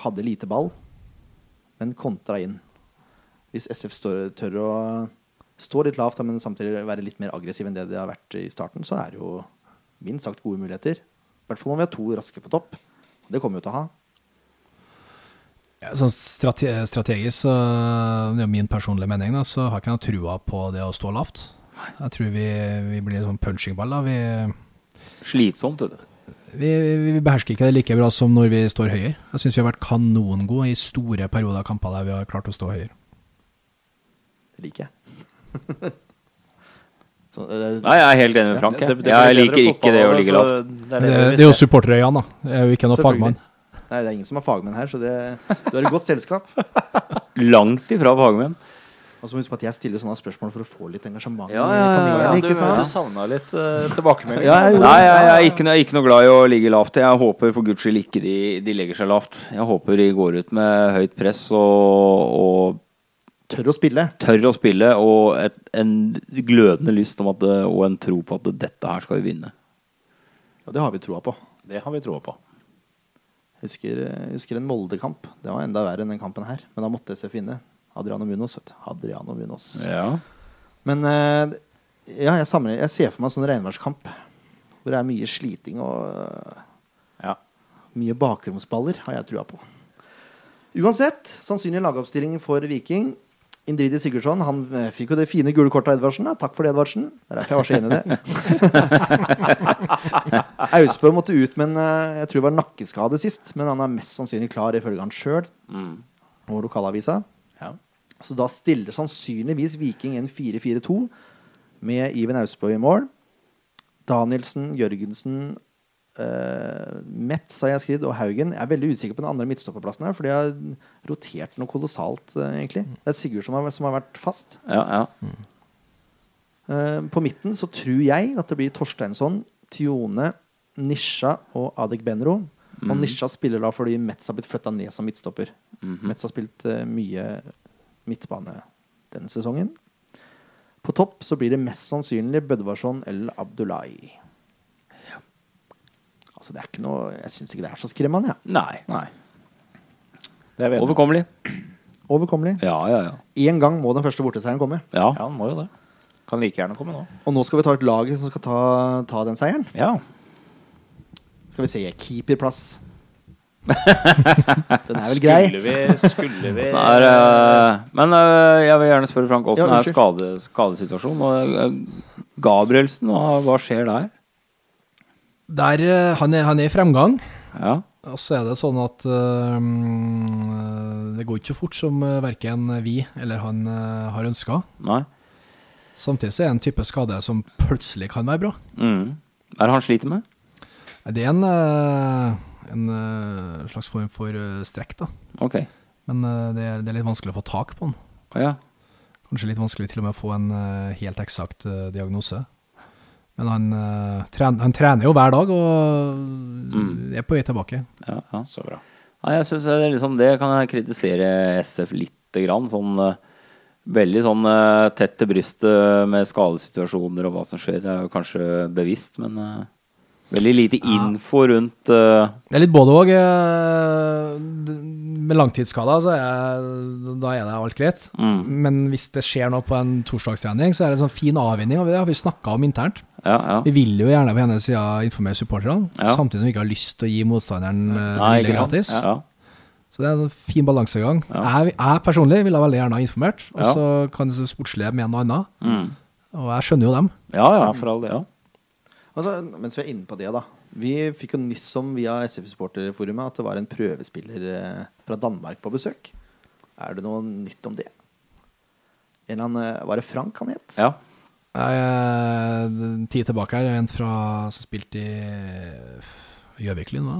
Hadde lite ball, men kontra inn. Hvis SF står, tør å stå litt lavt, men samtidig være litt mer aggressiv enn det de har vært i starten, så er det jo minst sagt gode muligheter. I hvert fall når vi har to raske på topp. Det kommer vi jo til å ha. Ja, sånn strate strategisk, så det er min personlige mening, da, så har ikke jeg noe trua på det å stå lavt. Jeg tror vi, vi blir en sånn punchingball. da. Vi, Slitsomt, vet du. vi, vi behersker ikke det like bra som når vi står høyere. Jeg syns vi har vært kanongode i store perioder av kamper der vi har klart å stå høyere. Det liker jeg. så, Nei, jeg er helt enig med Frank. Det- jeg. det Jeg liker ikke det å ligge lavt. Det er det, det, vi det er jo supporterøyene, da. Jeg er jo ikke noen fagmann. Nei, det er ingen som er fagmenn her, så det, du er i godt selskap. Langt ifra fagmenn. Og så må huske på at jeg stiller sånne spørsmål for å få litt engasjement Ja, i ja, ja. Ja, du, du savna litt uh, tilbakemelding. Ja, jeg Nei, jeg, jeg, er ikke, jeg er ikke noe glad i å ligge lavt. Jeg håper for guds skyld ikke de, de legger seg lavt. Jeg håper de går ut med høyt press og, og Tør å spille. tør å spille og et, en glødende lyst om at det, og en tro på at dette her skal vi vinne. Ja, det har vi troa på. Det har vi troa på. Jeg husker, jeg husker en Molde-kamp. Det var enda verre enn den kampen her. Men da måtte SF vinne. Adriano Munoz. Vet du. Adriano Munoz. Ja. Men eh, ja, jeg, samler, jeg ser for meg en sånn regnværskamp hvor det er mye sliting og eh, Ja. mye bakromsballer, har jeg trua på. Uansett, sannsynlig lagoppstilling for Viking. Indridi Sigurdsson han eh, fikk jo det fine gule kortet av Edvardsen. Da. Takk for det, Edvardsen. Det er derfor jeg var så enig i det. Austbø måtte ut med en eh, jeg tror det var nakkeskade sist, men han er mest sannsynlig klar ifølge han sjøl og lokalavisa. Ja. Så da stiller sannsynligvis Viking en 4-4-2 med Iven Austbø i mål. Danielsen, Jørgensen, uh, Metz har jeg skrevet, og Haugen. Jeg er veldig usikker på den andre midtstopperplassen her, for de har rotert noe kolossalt, uh, egentlig. Det er Sigurd som har, som har vært fast. Ja, ja. Eh, på midten så tror jeg at det blir Torsteinsson, Tione, Nisha og Adek Benro. Og Nisha spiller da fordi Metz har blitt flytta ned som midtstopper. Metz har spilt eh, mye midtbane denne sesongen. På topp så blir det mest sannsynlig Bødvarsson eller Abdullahi. Altså det er ikke noe Jeg syns ikke det er så skremmende. Ja. Nei. Nei. Det er. Overkommelig. Overkommelig. Ja, ja, ja. Én gang må den første borteseieren komme. ja. Ja, den må jo det. Kan like gjerne komme nå. Og nå skal vi ta ut laget som skal ta, ta den seieren. Ja. Skal vi se keeperplass. den er vel grei. Skulle vi, skulle vi er, uh, men uh, jeg vil gjerne spørre Frank, åssen Ja, er skade, skadesituasjonen? Og, uh, Gabrielsen, hva, hva skjer der? Der, eh, han, er, han er i fremgang. Ja. Og så er det sånn at øhm, det går ikke så fort som uh, verken vi eller han øh, har ønska. Samtidig så er det en type skade som plutselig kan være bra. Mm. Er det han sliter med? Det er en, øh, en øh, slags form for øh, strekk, da. Okay. Men eh, det, er, det er litt vanskelig å få tak på han. Oh, ja. Kanskje litt vanskelig til og med å få en eh, helt eksakt eh, diagnose. Men han, uh, tren, han trener jo hver dag og er på vei tilbake. ja, ja. Så bra. Ja, jeg synes det, er liksom, det kan jeg kritisere SF lite grann. Sånn, uh, veldig sånn uh, tett til brystet med skadesituasjoner og hva som skjer. Det er jo kanskje bevisst, men veldig lite info rundt Det er litt både òg. Med langtidsskada så er, da er det alt greit. Mm. Men hvis det skjer noe på en torsdagstrening, så er det en sånn fin avvinning. Og det har vi snakka om internt. Ja, ja. Vi vil jo gjerne på ene sida informere supporterne, Ja. samtidig som vi ikke har lyst til å gi motstanderen eh, det Nei, ikke gratis. Ja. Så det er en fin balansegang. Ja. Jeg, jeg personlig ville veldig gjerne ha informert, og Ja. så kan det sportslige med noe annet. Mm. Og jeg skjønner jo dem. ja, ja. Ja, for all det, Ja. Altså, mens vi er inne på det, da. Vi fikk jo nyss om via SF-supporterforumet at det var en prøvespiller eh, fra Danmark på besøk. Er det noe nytt om det? En eller eh, Var det Frank han het? ja. Eh, en tid tilbake her, en fra som spilte i Gjøviklyn, hva?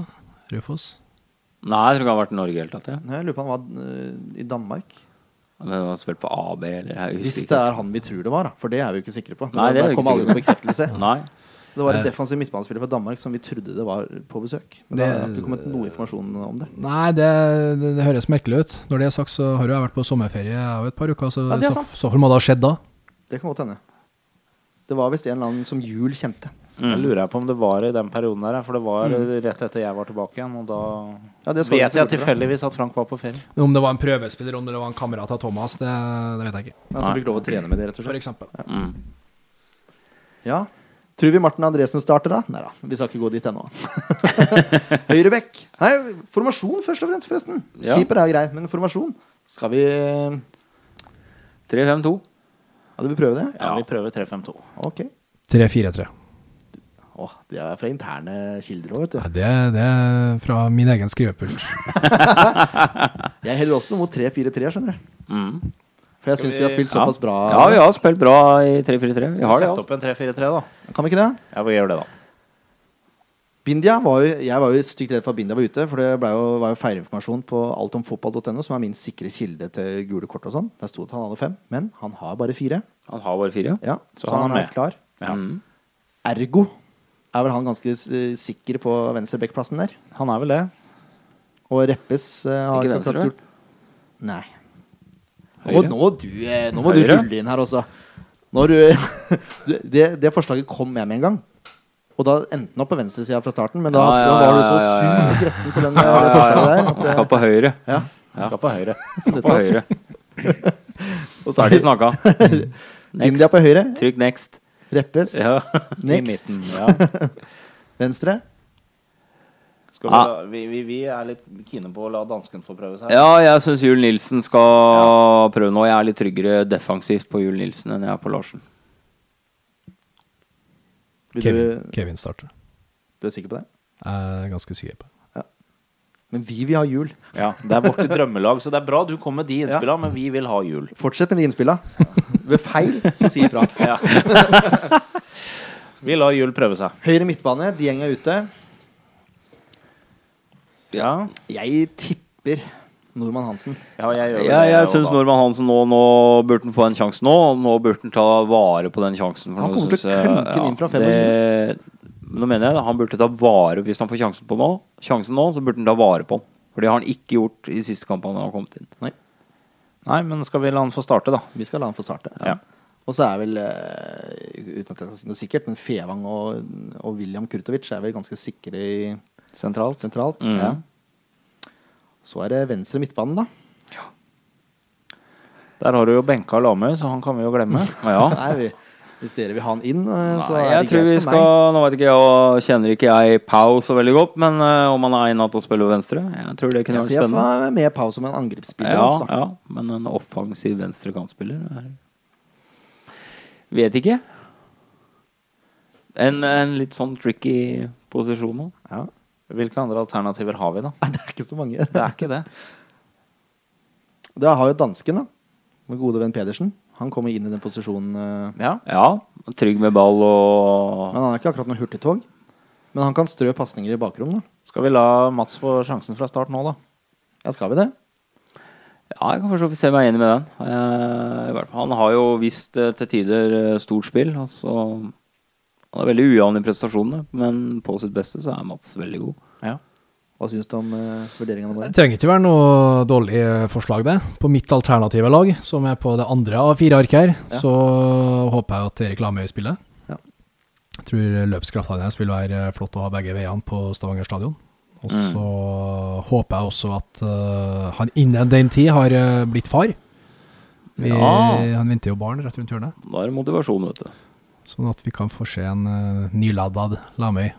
Raufoss? Nei, jeg tror ikke han har vært i Norge i det hele tatt. Ja. Nei, Jeg lurer på om han var i Danmark. Men han har spilt på AB, eller jeg Hvis det er han vi tror det var, da. For det er vi jo ikke sikre på. Nei, det er vi ikke sikre på. Nei. Det var en Eh. defensiv midtbanespiller fra Danmark som vi trodde det var på besøk. Men Det- det har ikke kommet noe informasjon om det. Nei, det, det, det høres merkelig ut. Når det er sagt, så har jo jeg vært på sommerferie av et par uker, så Ja, det er så, så for må det ha skjedd da. Det kan godt hende. Det var visst en eller annen som Jul kjente. Jeg lurer på om det var i den perioden der, for det var mm. rett etter jeg var tilbake igjen. Og da Ja, det vet jeg selvfølgelig. tilfeldigvis at Frank var på ferie. Om det var en prøvespiller, om det var en kamerat av Thomas, det, det vet jeg ikke. Han som fikk lov å trene med det, rett og For eksempel. Ja. Mm. Ja. Tror vi Martin Andresen starter, da? Nei da, vi skal ikke gå dit ennå. Høyrebekk. Nei, formasjon først og fremst, forresten. Ja. Keeper er greit, men formasjon Skal vi 3-5-2. du vil prøve det? Ja, vi prøver 3-5-2. Ok. 3-4-3. Åh, det er fra interne kilder òg, vet du. Ja, det, det er fra min egen skrivepult. Jeg heller også mot 3-4-3, skjønner du. Mm. For jeg syns vi har spilt Ja. såpass bra. Ja, vi har spilt bra i 3-4-3. Vi har det, Sett altså. opp en 3-4-3, da. Kan vi ikke det? Ja, vi gjør det, da. Bindia var jo, Jeg var jo stygt redd for at Bindia var ute, for det jo, var jo feireinformasjon på altomfotball.no, som er min sikre kilde til gule kort og sånn. Der sto det at han hadde fem, men han har bare fire. Han har bare fire. Ja, Så så, han han er er med. klar. Ja. Mm. Ergo er vel han ganske eh, sikker på venstrebackplassen der. Han er vel det. Og Reppes uh, har Ikke ikke venstre, akkurat gjort Nei. Høyre? Og nå, du, eh, nå må du rulle inn her også. Når det, det forslaget kom med med en gang. Og da endte den opp på venstresida fra starten, men da, Ja, ja, da var du så sur og gretten på den, det forslaget der. At, skal på høyre. ja. Skal på høyre. Skal på høyre. Og så er de snakka. India på høyre, Trykk next. Reppes Ja. I next, midten. Ja. venstre. Skal vi, la, vi, vi, vi er litt kine på å la dansken få prøve seg. Ja, jeg syns Jul Nilsen skal prøve nå. Jeg er litt tryggere defensivt på Jul Nilsen enn jeg er på Larsen. Kevin, du, Kevin starter. du er sikker på det? Jeg er ganske sikker på det. Men vi vil ha jul. Ja, Det er vårt drømmelag, så det er bra du kom med de innspillene, men vi vil ha jul. Fortsett med de innspilla. Ved feil, så si ifra. Ja. vi lar jul prøve seg. Høyre midtbane, Dieng er ute. Ja, Jeg tipper Normann Hansen. ja jeg gjør det, jeg og syns Normann Hansen nå, nå burde han få en sjanse nå. Nå burde han ta vare på den sjansen. for Han kommer til å klinke jeg- den inn fra 25. Nå mener jeg det, han burde ta vare Hvis han får sjansen, på nå, sjansen nå, så burde han ta vare på den. For det har han ikke gjort i de siste kampene han har kommet inn. Nei, men skal vi la han få starte, da? Vi skal la han få starte. Ja. Og så er vel, eh, uten at jeg skal si noe sikkert, men Fevang og, og William Kurtovic er vel ganske sikre i Sentralt. sentralt. Mm. Ja. Så er det venstre midtbanen, da. Ja. Der har du jo benka Lamøy, så han kan vi jo glemme. Ja. Nei, vi, hvis dere vil ha han inn, eh, så Nei, er det tror vi greit for meg. skal Nå vet ikke jeg, kjenner ikke jeg Pau så veldig godt, men uh, om han er egnet til å spille venstre Jeg tror det kunne Jeg vært ser spennende. for meg med Pau som en angrepsspiller. Ja, altså. ja, men en offensiv venstre kantspiller er Vet ikke. En, en litt sånn tricky posisjon nå. Ja. Hvilke andre alternativer har vi, da? Nei, det er ikke så mange. Det er ikke det. Da har jo dansken, da. Med gode venn Pedersen. Han kommer inn i den posisjonen. eh, Ja. Ja, trygg med ball og Men han er ikke akkurat noe hurtigtog. Men han kan strø pasninger i bakrom, da. Skal vi la Mats få sjansen fra start nå, da? Ja, skal vi det? Ja, jeg kan for så vidt se meg enig med den. Eh, i hvert fall, han har jo vist eh, til tider eh, stort spill. Altså, han er veldig ujevn i prestasjonene, men på sitt beste så er Mats veldig god. Ja. Hva syns du om uh, vurderingene våre? Det trenger ikke være noe dårlig eh, forslag, det. På mitt alternative lag, som er på det andre av fire ark her, Ja. så håper jeg at Erik Lamøy spiller. Ja. Jeg tror løpskrafta hans vil være flott å ha begge veiene på Stavanger stadion. Og så håper jeg også at uh, han innen den tid har uh, blitt far. Vi, Ja. Han venter jo barn rett rundt hjørnet, Da er det motivasjon, vet du. Sånn at vi kan få se en uh, nyladad Lamøy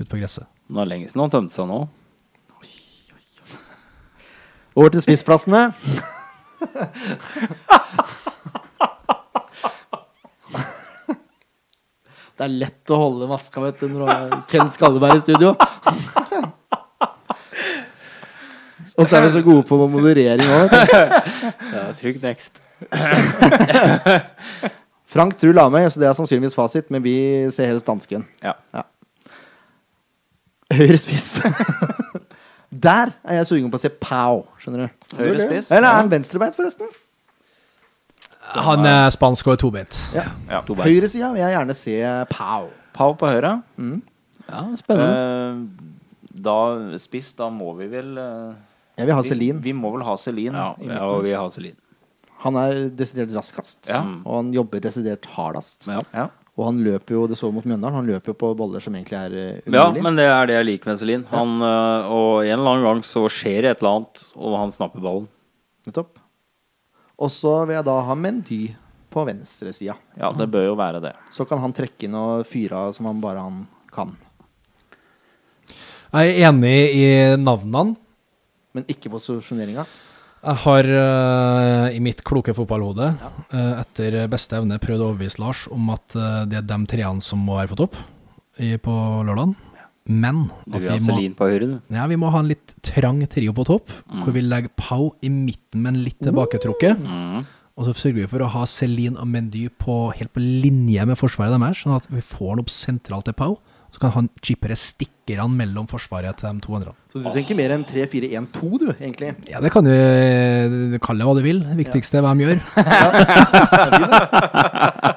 ute på gresset. Det er lenge siden han tømte seg nå. Over til spissplassene. Det er lett å holde maska vet du, når du har Ken Skalleberg i studio. Og så er vi så gode på moderering òg. Ja, trygg next. Frank tror Lamøy, så det er sannsynligvis fasit, men vi ser helst dansken. Ja. Høyre spiss. Der er jeg sugen på å se Pau, skjønner du. Høyre spiss. Eller er han venstrebeint, forresten? Han er spansk og er tobeint. Ja. Ja. Høyresida vil jeg gjerne se Pau. Pau på høyre. Ja, spennende. Eh, da spiss, da må vi vel eh, Jeg vil ha vi, Celine. vi må vel ha Celine. Ja, ja, og vi har Celine. Han er desidert raskest, Ja. og han jobber desidert hardest. Ja. Ja. Og han løper jo, det så mot Mjøndalen, han løper jo på boller som egentlig er umulig. ja, men det er det jeg liker med Celine. Han, øh, og en eller annen gang så skjer det et eller annet, og han snapper ballen. Nettopp. Og så vil jeg da ha Mendy på venstresida. ja, det bør jo være det. Så kan han trekke inn og fyre av som han bare han kan. Jeg er enig i navnene. Men ikke posisjoneringa. Jeg har uh, i mitt kloke fotballhode eh, etter beste evne prøvd å overbevise Lars om at uh, det er de treene som må være på topp i, på lørdagen. Men at vi må, på høyre, ja, vi må ha en litt trang trio på topp, hvor vi legger Pau i midten, men litt tilbaketrukket. Og så sørger vi for å ha Celine og Mendy på, helt på linje med forsvaret deres, sånn at vi får han opp sentralt til Pau. Så kan han chippere stikkerne mellom forsvaret til de to andre. Så du tenker mer enn 3-4-1-2, du, egentlig. Ja, det kan du du kalle hva du vil. Det viktigste er hva de gjør.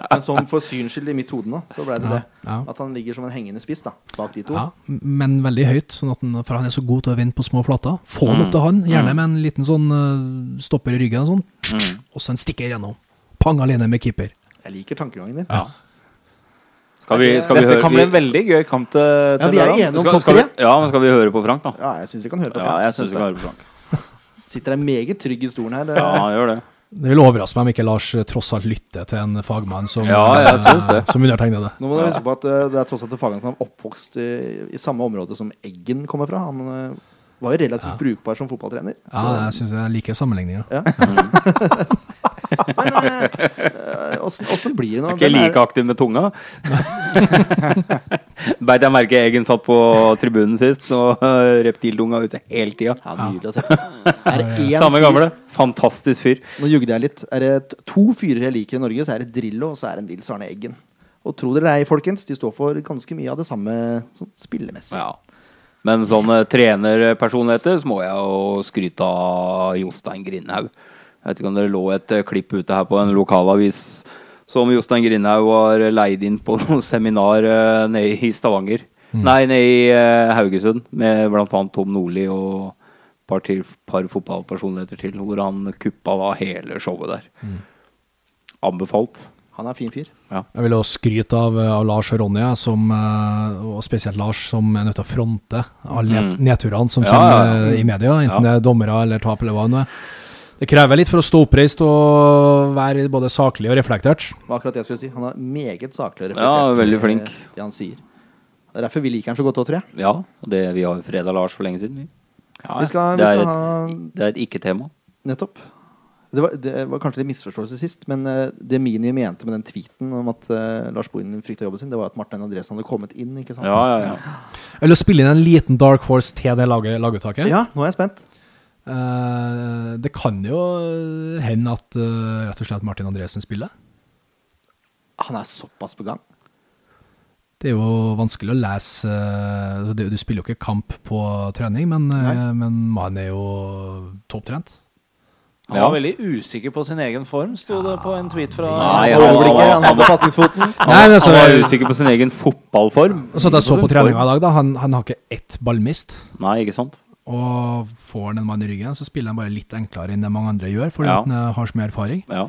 Men sånn for syns skyld i mitt hode nå, så ble det Ja, det. ja. At han ligger som en hengende spiss da, bak de to. Ja, men veldig høyt, sånn at han, for han er så god til å vinne på små flater. Få han opp til han, gjerne med en liten sånn eh, stopper i ryggen, og sånn, og så en stikker gjennom. Pang alene med keeper. Jeg liker tankegangen din. Ja. Skal vi, skal vi Dette høre kan bli en veldig gøy kamp til, Ja, vi er lørdag. enige om topp tre. ja, men skal vi høre på Frank, da? Ja, jeg syns vi kan høre på Frank. Ja, jeg synes vi kan høre på Frank. Sitter deg meget trygg i stolen her. Ja, gjør det. Det vil overraske meg om ikke Lars eh, tross alt lytter til en fagmann som, Ja, jeg synes det. som undertegner det. Nå må du huske på at eh, det er tross alt en fagmann som er oppvokst i, i samme område som Eggen kommer fra. Han eh, var jo relativt brukbar som fotballtrener. Ja, jeg syns jeg liker sammenligninga. Men eh, åssen åssen blir det nå? Er ikke like aktiv med tunga. Beit jeg merke Eggen satt på tribunen sist, og reptildunga reptiltunga ute hele tida. Ja, nydelig å se. Samme gamle. Fantastisk fyr. Nå jugde jeg litt. Er det to fyrer jeg liker i Norge, så er det Drillo og så er det en Nils Arne Eggen. Og tro dere ei, folkens, de står for ganske mye av det samme sånn spillemessig. Ja. Men sånne trenerpersonligheter så må jeg jo skryte av Jostein Grindhaug. Jeg vet ikke om det lå et eh, klipp ute her på en lokalavis som Jostein Grindhaug var leid inn på noe seminar eh, nede i Stavanger. Nei, nede i eh, Haugesund med annet Tom Nordli og et par, til, par fotballpersonligheter til, hvor han kuppa da hele showet der. Anbefalt. Han er en fin fyr. Jeg vil også skryte av, av Lars og Ronny, som, og spesielt Lars, som er nødt til å fronte alle mm. nedturene som Ja, kommer ja, ja. i media, enten Ja. det er dommere eller tap eller hva det nå er. Det krever litt for å stå oppreist og være både saklig og reflektert. Akkurat det jeg skulle si. Han er meget saklig og Ja, reflektert veldig flink. det han sier. Det er derfor vi liker han så godt òg, tror jeg. Ja, og det, vi har freda Lars for lenge siden. vi. Vi skal, vi det, er skal et, ha det er et ikke-tema. Nettopp. Det var, det var kanskje litt misforståelse sist, men eh, det Mini mente med den tweeten om at uh, Lars Bohinen frykta jobben sin, det var at Martin Andresen hadde kommet inn. ikke sant? Ja, ja, ja. Eller spille inn en liten dark horse til det laget, laguttaket. Ja, nå er jeg spent. Eh, det kan jo hende at eh, rett og slett Martin Andresen spiller. Han er såpass på gang. Det er jo vanskelig å lese eh, det- Du spiller jo ikke kamp på trening, men, men man er jo topptrent. Han Ja. var veldig usikker på sin egen form, sto det på en tweet fra Nei, Han, han- han hadde fastingsfoten Nei, men altså, Han var usikker på sin egen fotballform. så det jeg så på treninga i dag, da. Han, han har ikke ett ballmist. Nei, ikke sant? Og får han en mann i ryggen, så spiller han bare litt enklere enn det mange andre gjør, fordi Ja. han eh, har så mye erfaring. Ja.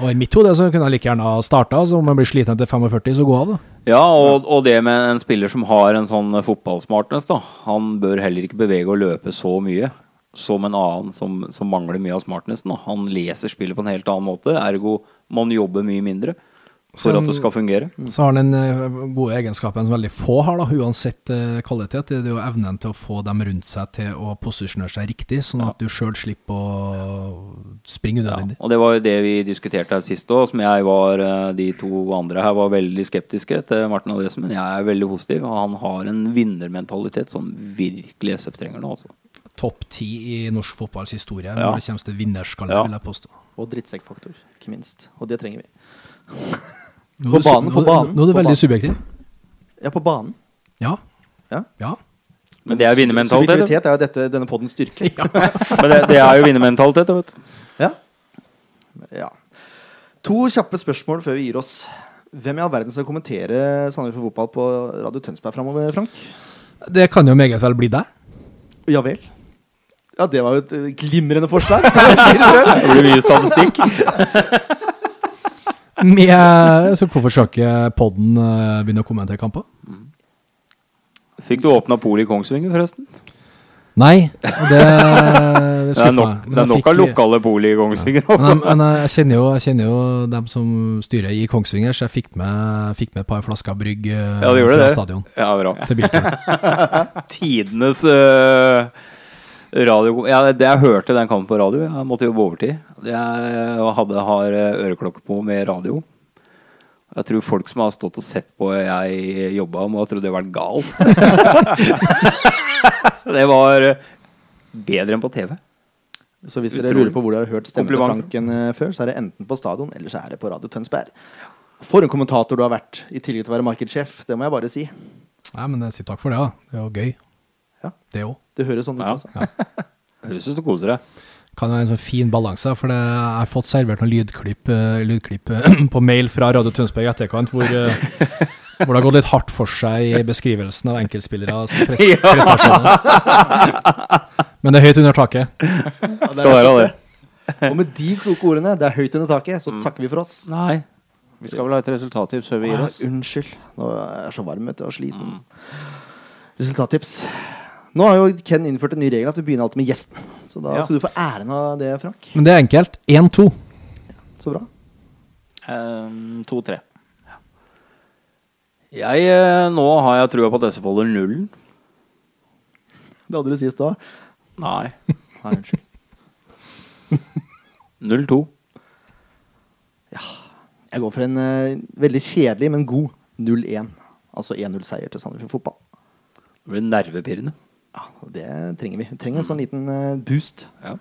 Og i mitt hode så kunne han like gjerne ha starta, så om han blir sliten etter 45, så gå av, da. Ja, og, og det med en spiller som har en sånn fotballsmartness, da. Han bør heller ikke bevege og løpe så mye som en annen som, som mangler mye av smartnessen. Da. Han leser spillet på en helt annen måte, ergo man jobber mye mindre for at det skal fungere. Så har han den eh, gode egenskapen som veldig få har, da, uansett eh, kvalitet. Det er jo evnen til å få dem rundt seg til å posisjonere seg riktig, sånn at du sjøl slipper å springe Ja, unødvendig. og det var jo det vi diskuterte her sist òg, som jeg var eh, De to andre her var veldig skeptiske til Martin Andresen, men jeg er veldig positiv. Han har en vinnermentalitet som virkelig SF trenger nå. Altså. Topp ti i norsk fotballs historie Ja. når det kommer til vinnerskalle, Ja. vil jeg påstå. Og drittsekkfaktor, ikke minst. Og det trenger vi. På banen, på banen, Nå er du veldig subjektiv. Ja, på banen. Ja. Ja. Ja. Men det er vinnermentalitet. Subjektivitet er jo dette, denne poddens styrke. Men det, det er jo vinnermentalitet, vet du. Ja. ja. To kjappe spørsmål før vi gir oss. Hvem i all verden skal kommentere Sandefjord Fotball på Radio Tønsberg framover, Frank? Det kan jo meget vel bli deg. Ja vel. Ja, det var jo et glimrende forslag. Det blir mye statistikk. Med, så hvorfor skal ikke podden eh, begynne å kommentere kamper? Fikk du åpna polet i Kongsvinger, forresten? Nei, det, det skuffa meg. Det er nok av lokale poli i Kongsvinger, Men, altså. jeg- men jeg, kjenner jo, jeg kjenner jo dem som styrer i Kongsvinger, så jeg fikk med, fikk med et par flasker brygg eh, Ja, gjorde fra det. stadion Ja, bra. til. Tidenes øh, radio... Ja, det jeg hørte den kampen på radio. Jeg måtte jobbe overtid. Jeg hadde, har øh, øreklokke på med radio. Jeg tror folk som har stått og sett på jeg jobba, må ha trodd jeg var gal. det var øh, bedre enn på TV. Så hvis dere lurer på hvor dere har hørt stemmen til Franken eh, før, så er det enten på stadion eller så er det på Radio Tønsberg. For en kommentator du har vært, i tillegg til å være markedssjef. Det må jeg bare si. Nei, men jeg sier takk for det, da. Det er jo gøy. Ja. Det òg. Det høres sånn ut, Ja. altså. Høres ut som du koser deg. Kan være en sånn fin balanse, for det, jeg har fått servert noen lydklipp, eh, lydklipp eh, på mail fra Radio Tønsberg i etterkant, hvor, eh, hvor det har gått litt hardt for seg i beskrivelsen av enkeltspilleres prestasjoner. Men det er høyt under taket. Ja, det Skal være det. Og med de kloke ordene, det er høyt under taket, så takker vi for oss. Nei. Vi skal vel ha et resultattips før vi gir oss. unnskyld. Nå er jeg så varm vet du, og sliten. Resultattips. Nå har jo Ken innført en ny regel at vi begynner alltid med gjesten. Så da Ja. skal du få æren av det, Frank. Men det er enkelt. 1-2. Så bra. Um, To-tre. Jeg, øh, nå har jeg trua på at SF holder nullen. Det hadde du sist da. Nei. Nei, unnskyld. 0-2. Jeg går for en eh, veldig kjedelig, men god 0-1. Altså 1-0-seier til Sandefjord Fotball. Det blir nervepirrende. Ja, Det trenger vi. Vi trenger en sånn liten eh, boost. Ja.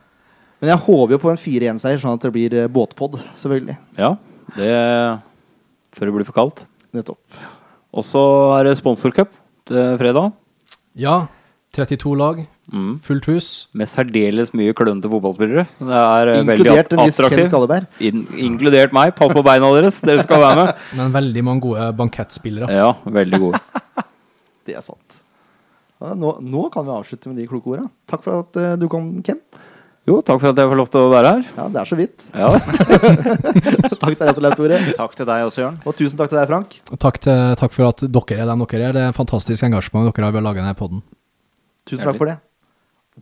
Men jeg håper jo på en 4-1-seier, sånn at det blir uh, båtpod, selvfølgelig. Ja, det Før det blir for kaldt. Nettopp. Og så er det sponsorcup til fredag. Ja. 32 lag. Mm. Fullt hus. Med særdeles mye klønete fotballspillere. Det er inkludert veldig attraktivt. In inkludert meg. Pass på beina deres, dere skal være med. Men veldig mange gode bankettspillere. Ja, veldig gode. Det er sant. Ja, nå, nå kan vi avslutte med de kloke orda. Takk for at eh, du kom, Ken. Jo, takk for at jeg får lov til å være her. Ja, det er så vidt. Ja. Takk til deg som Leif Tore. Takk til deg også, Jørn. Og tusen takk til deg, Frank. Og takk, til, takk for at dere er dem dere er. Det er en fantastisk engasjement dere har ved å lage denne podden. Tusen takk for det.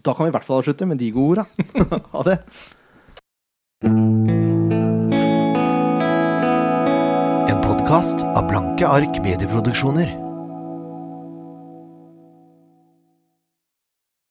Da kan vi i hvert fall avslutte med de gode orda. ha det. En podkast av Blanke ark medieproduksjoner.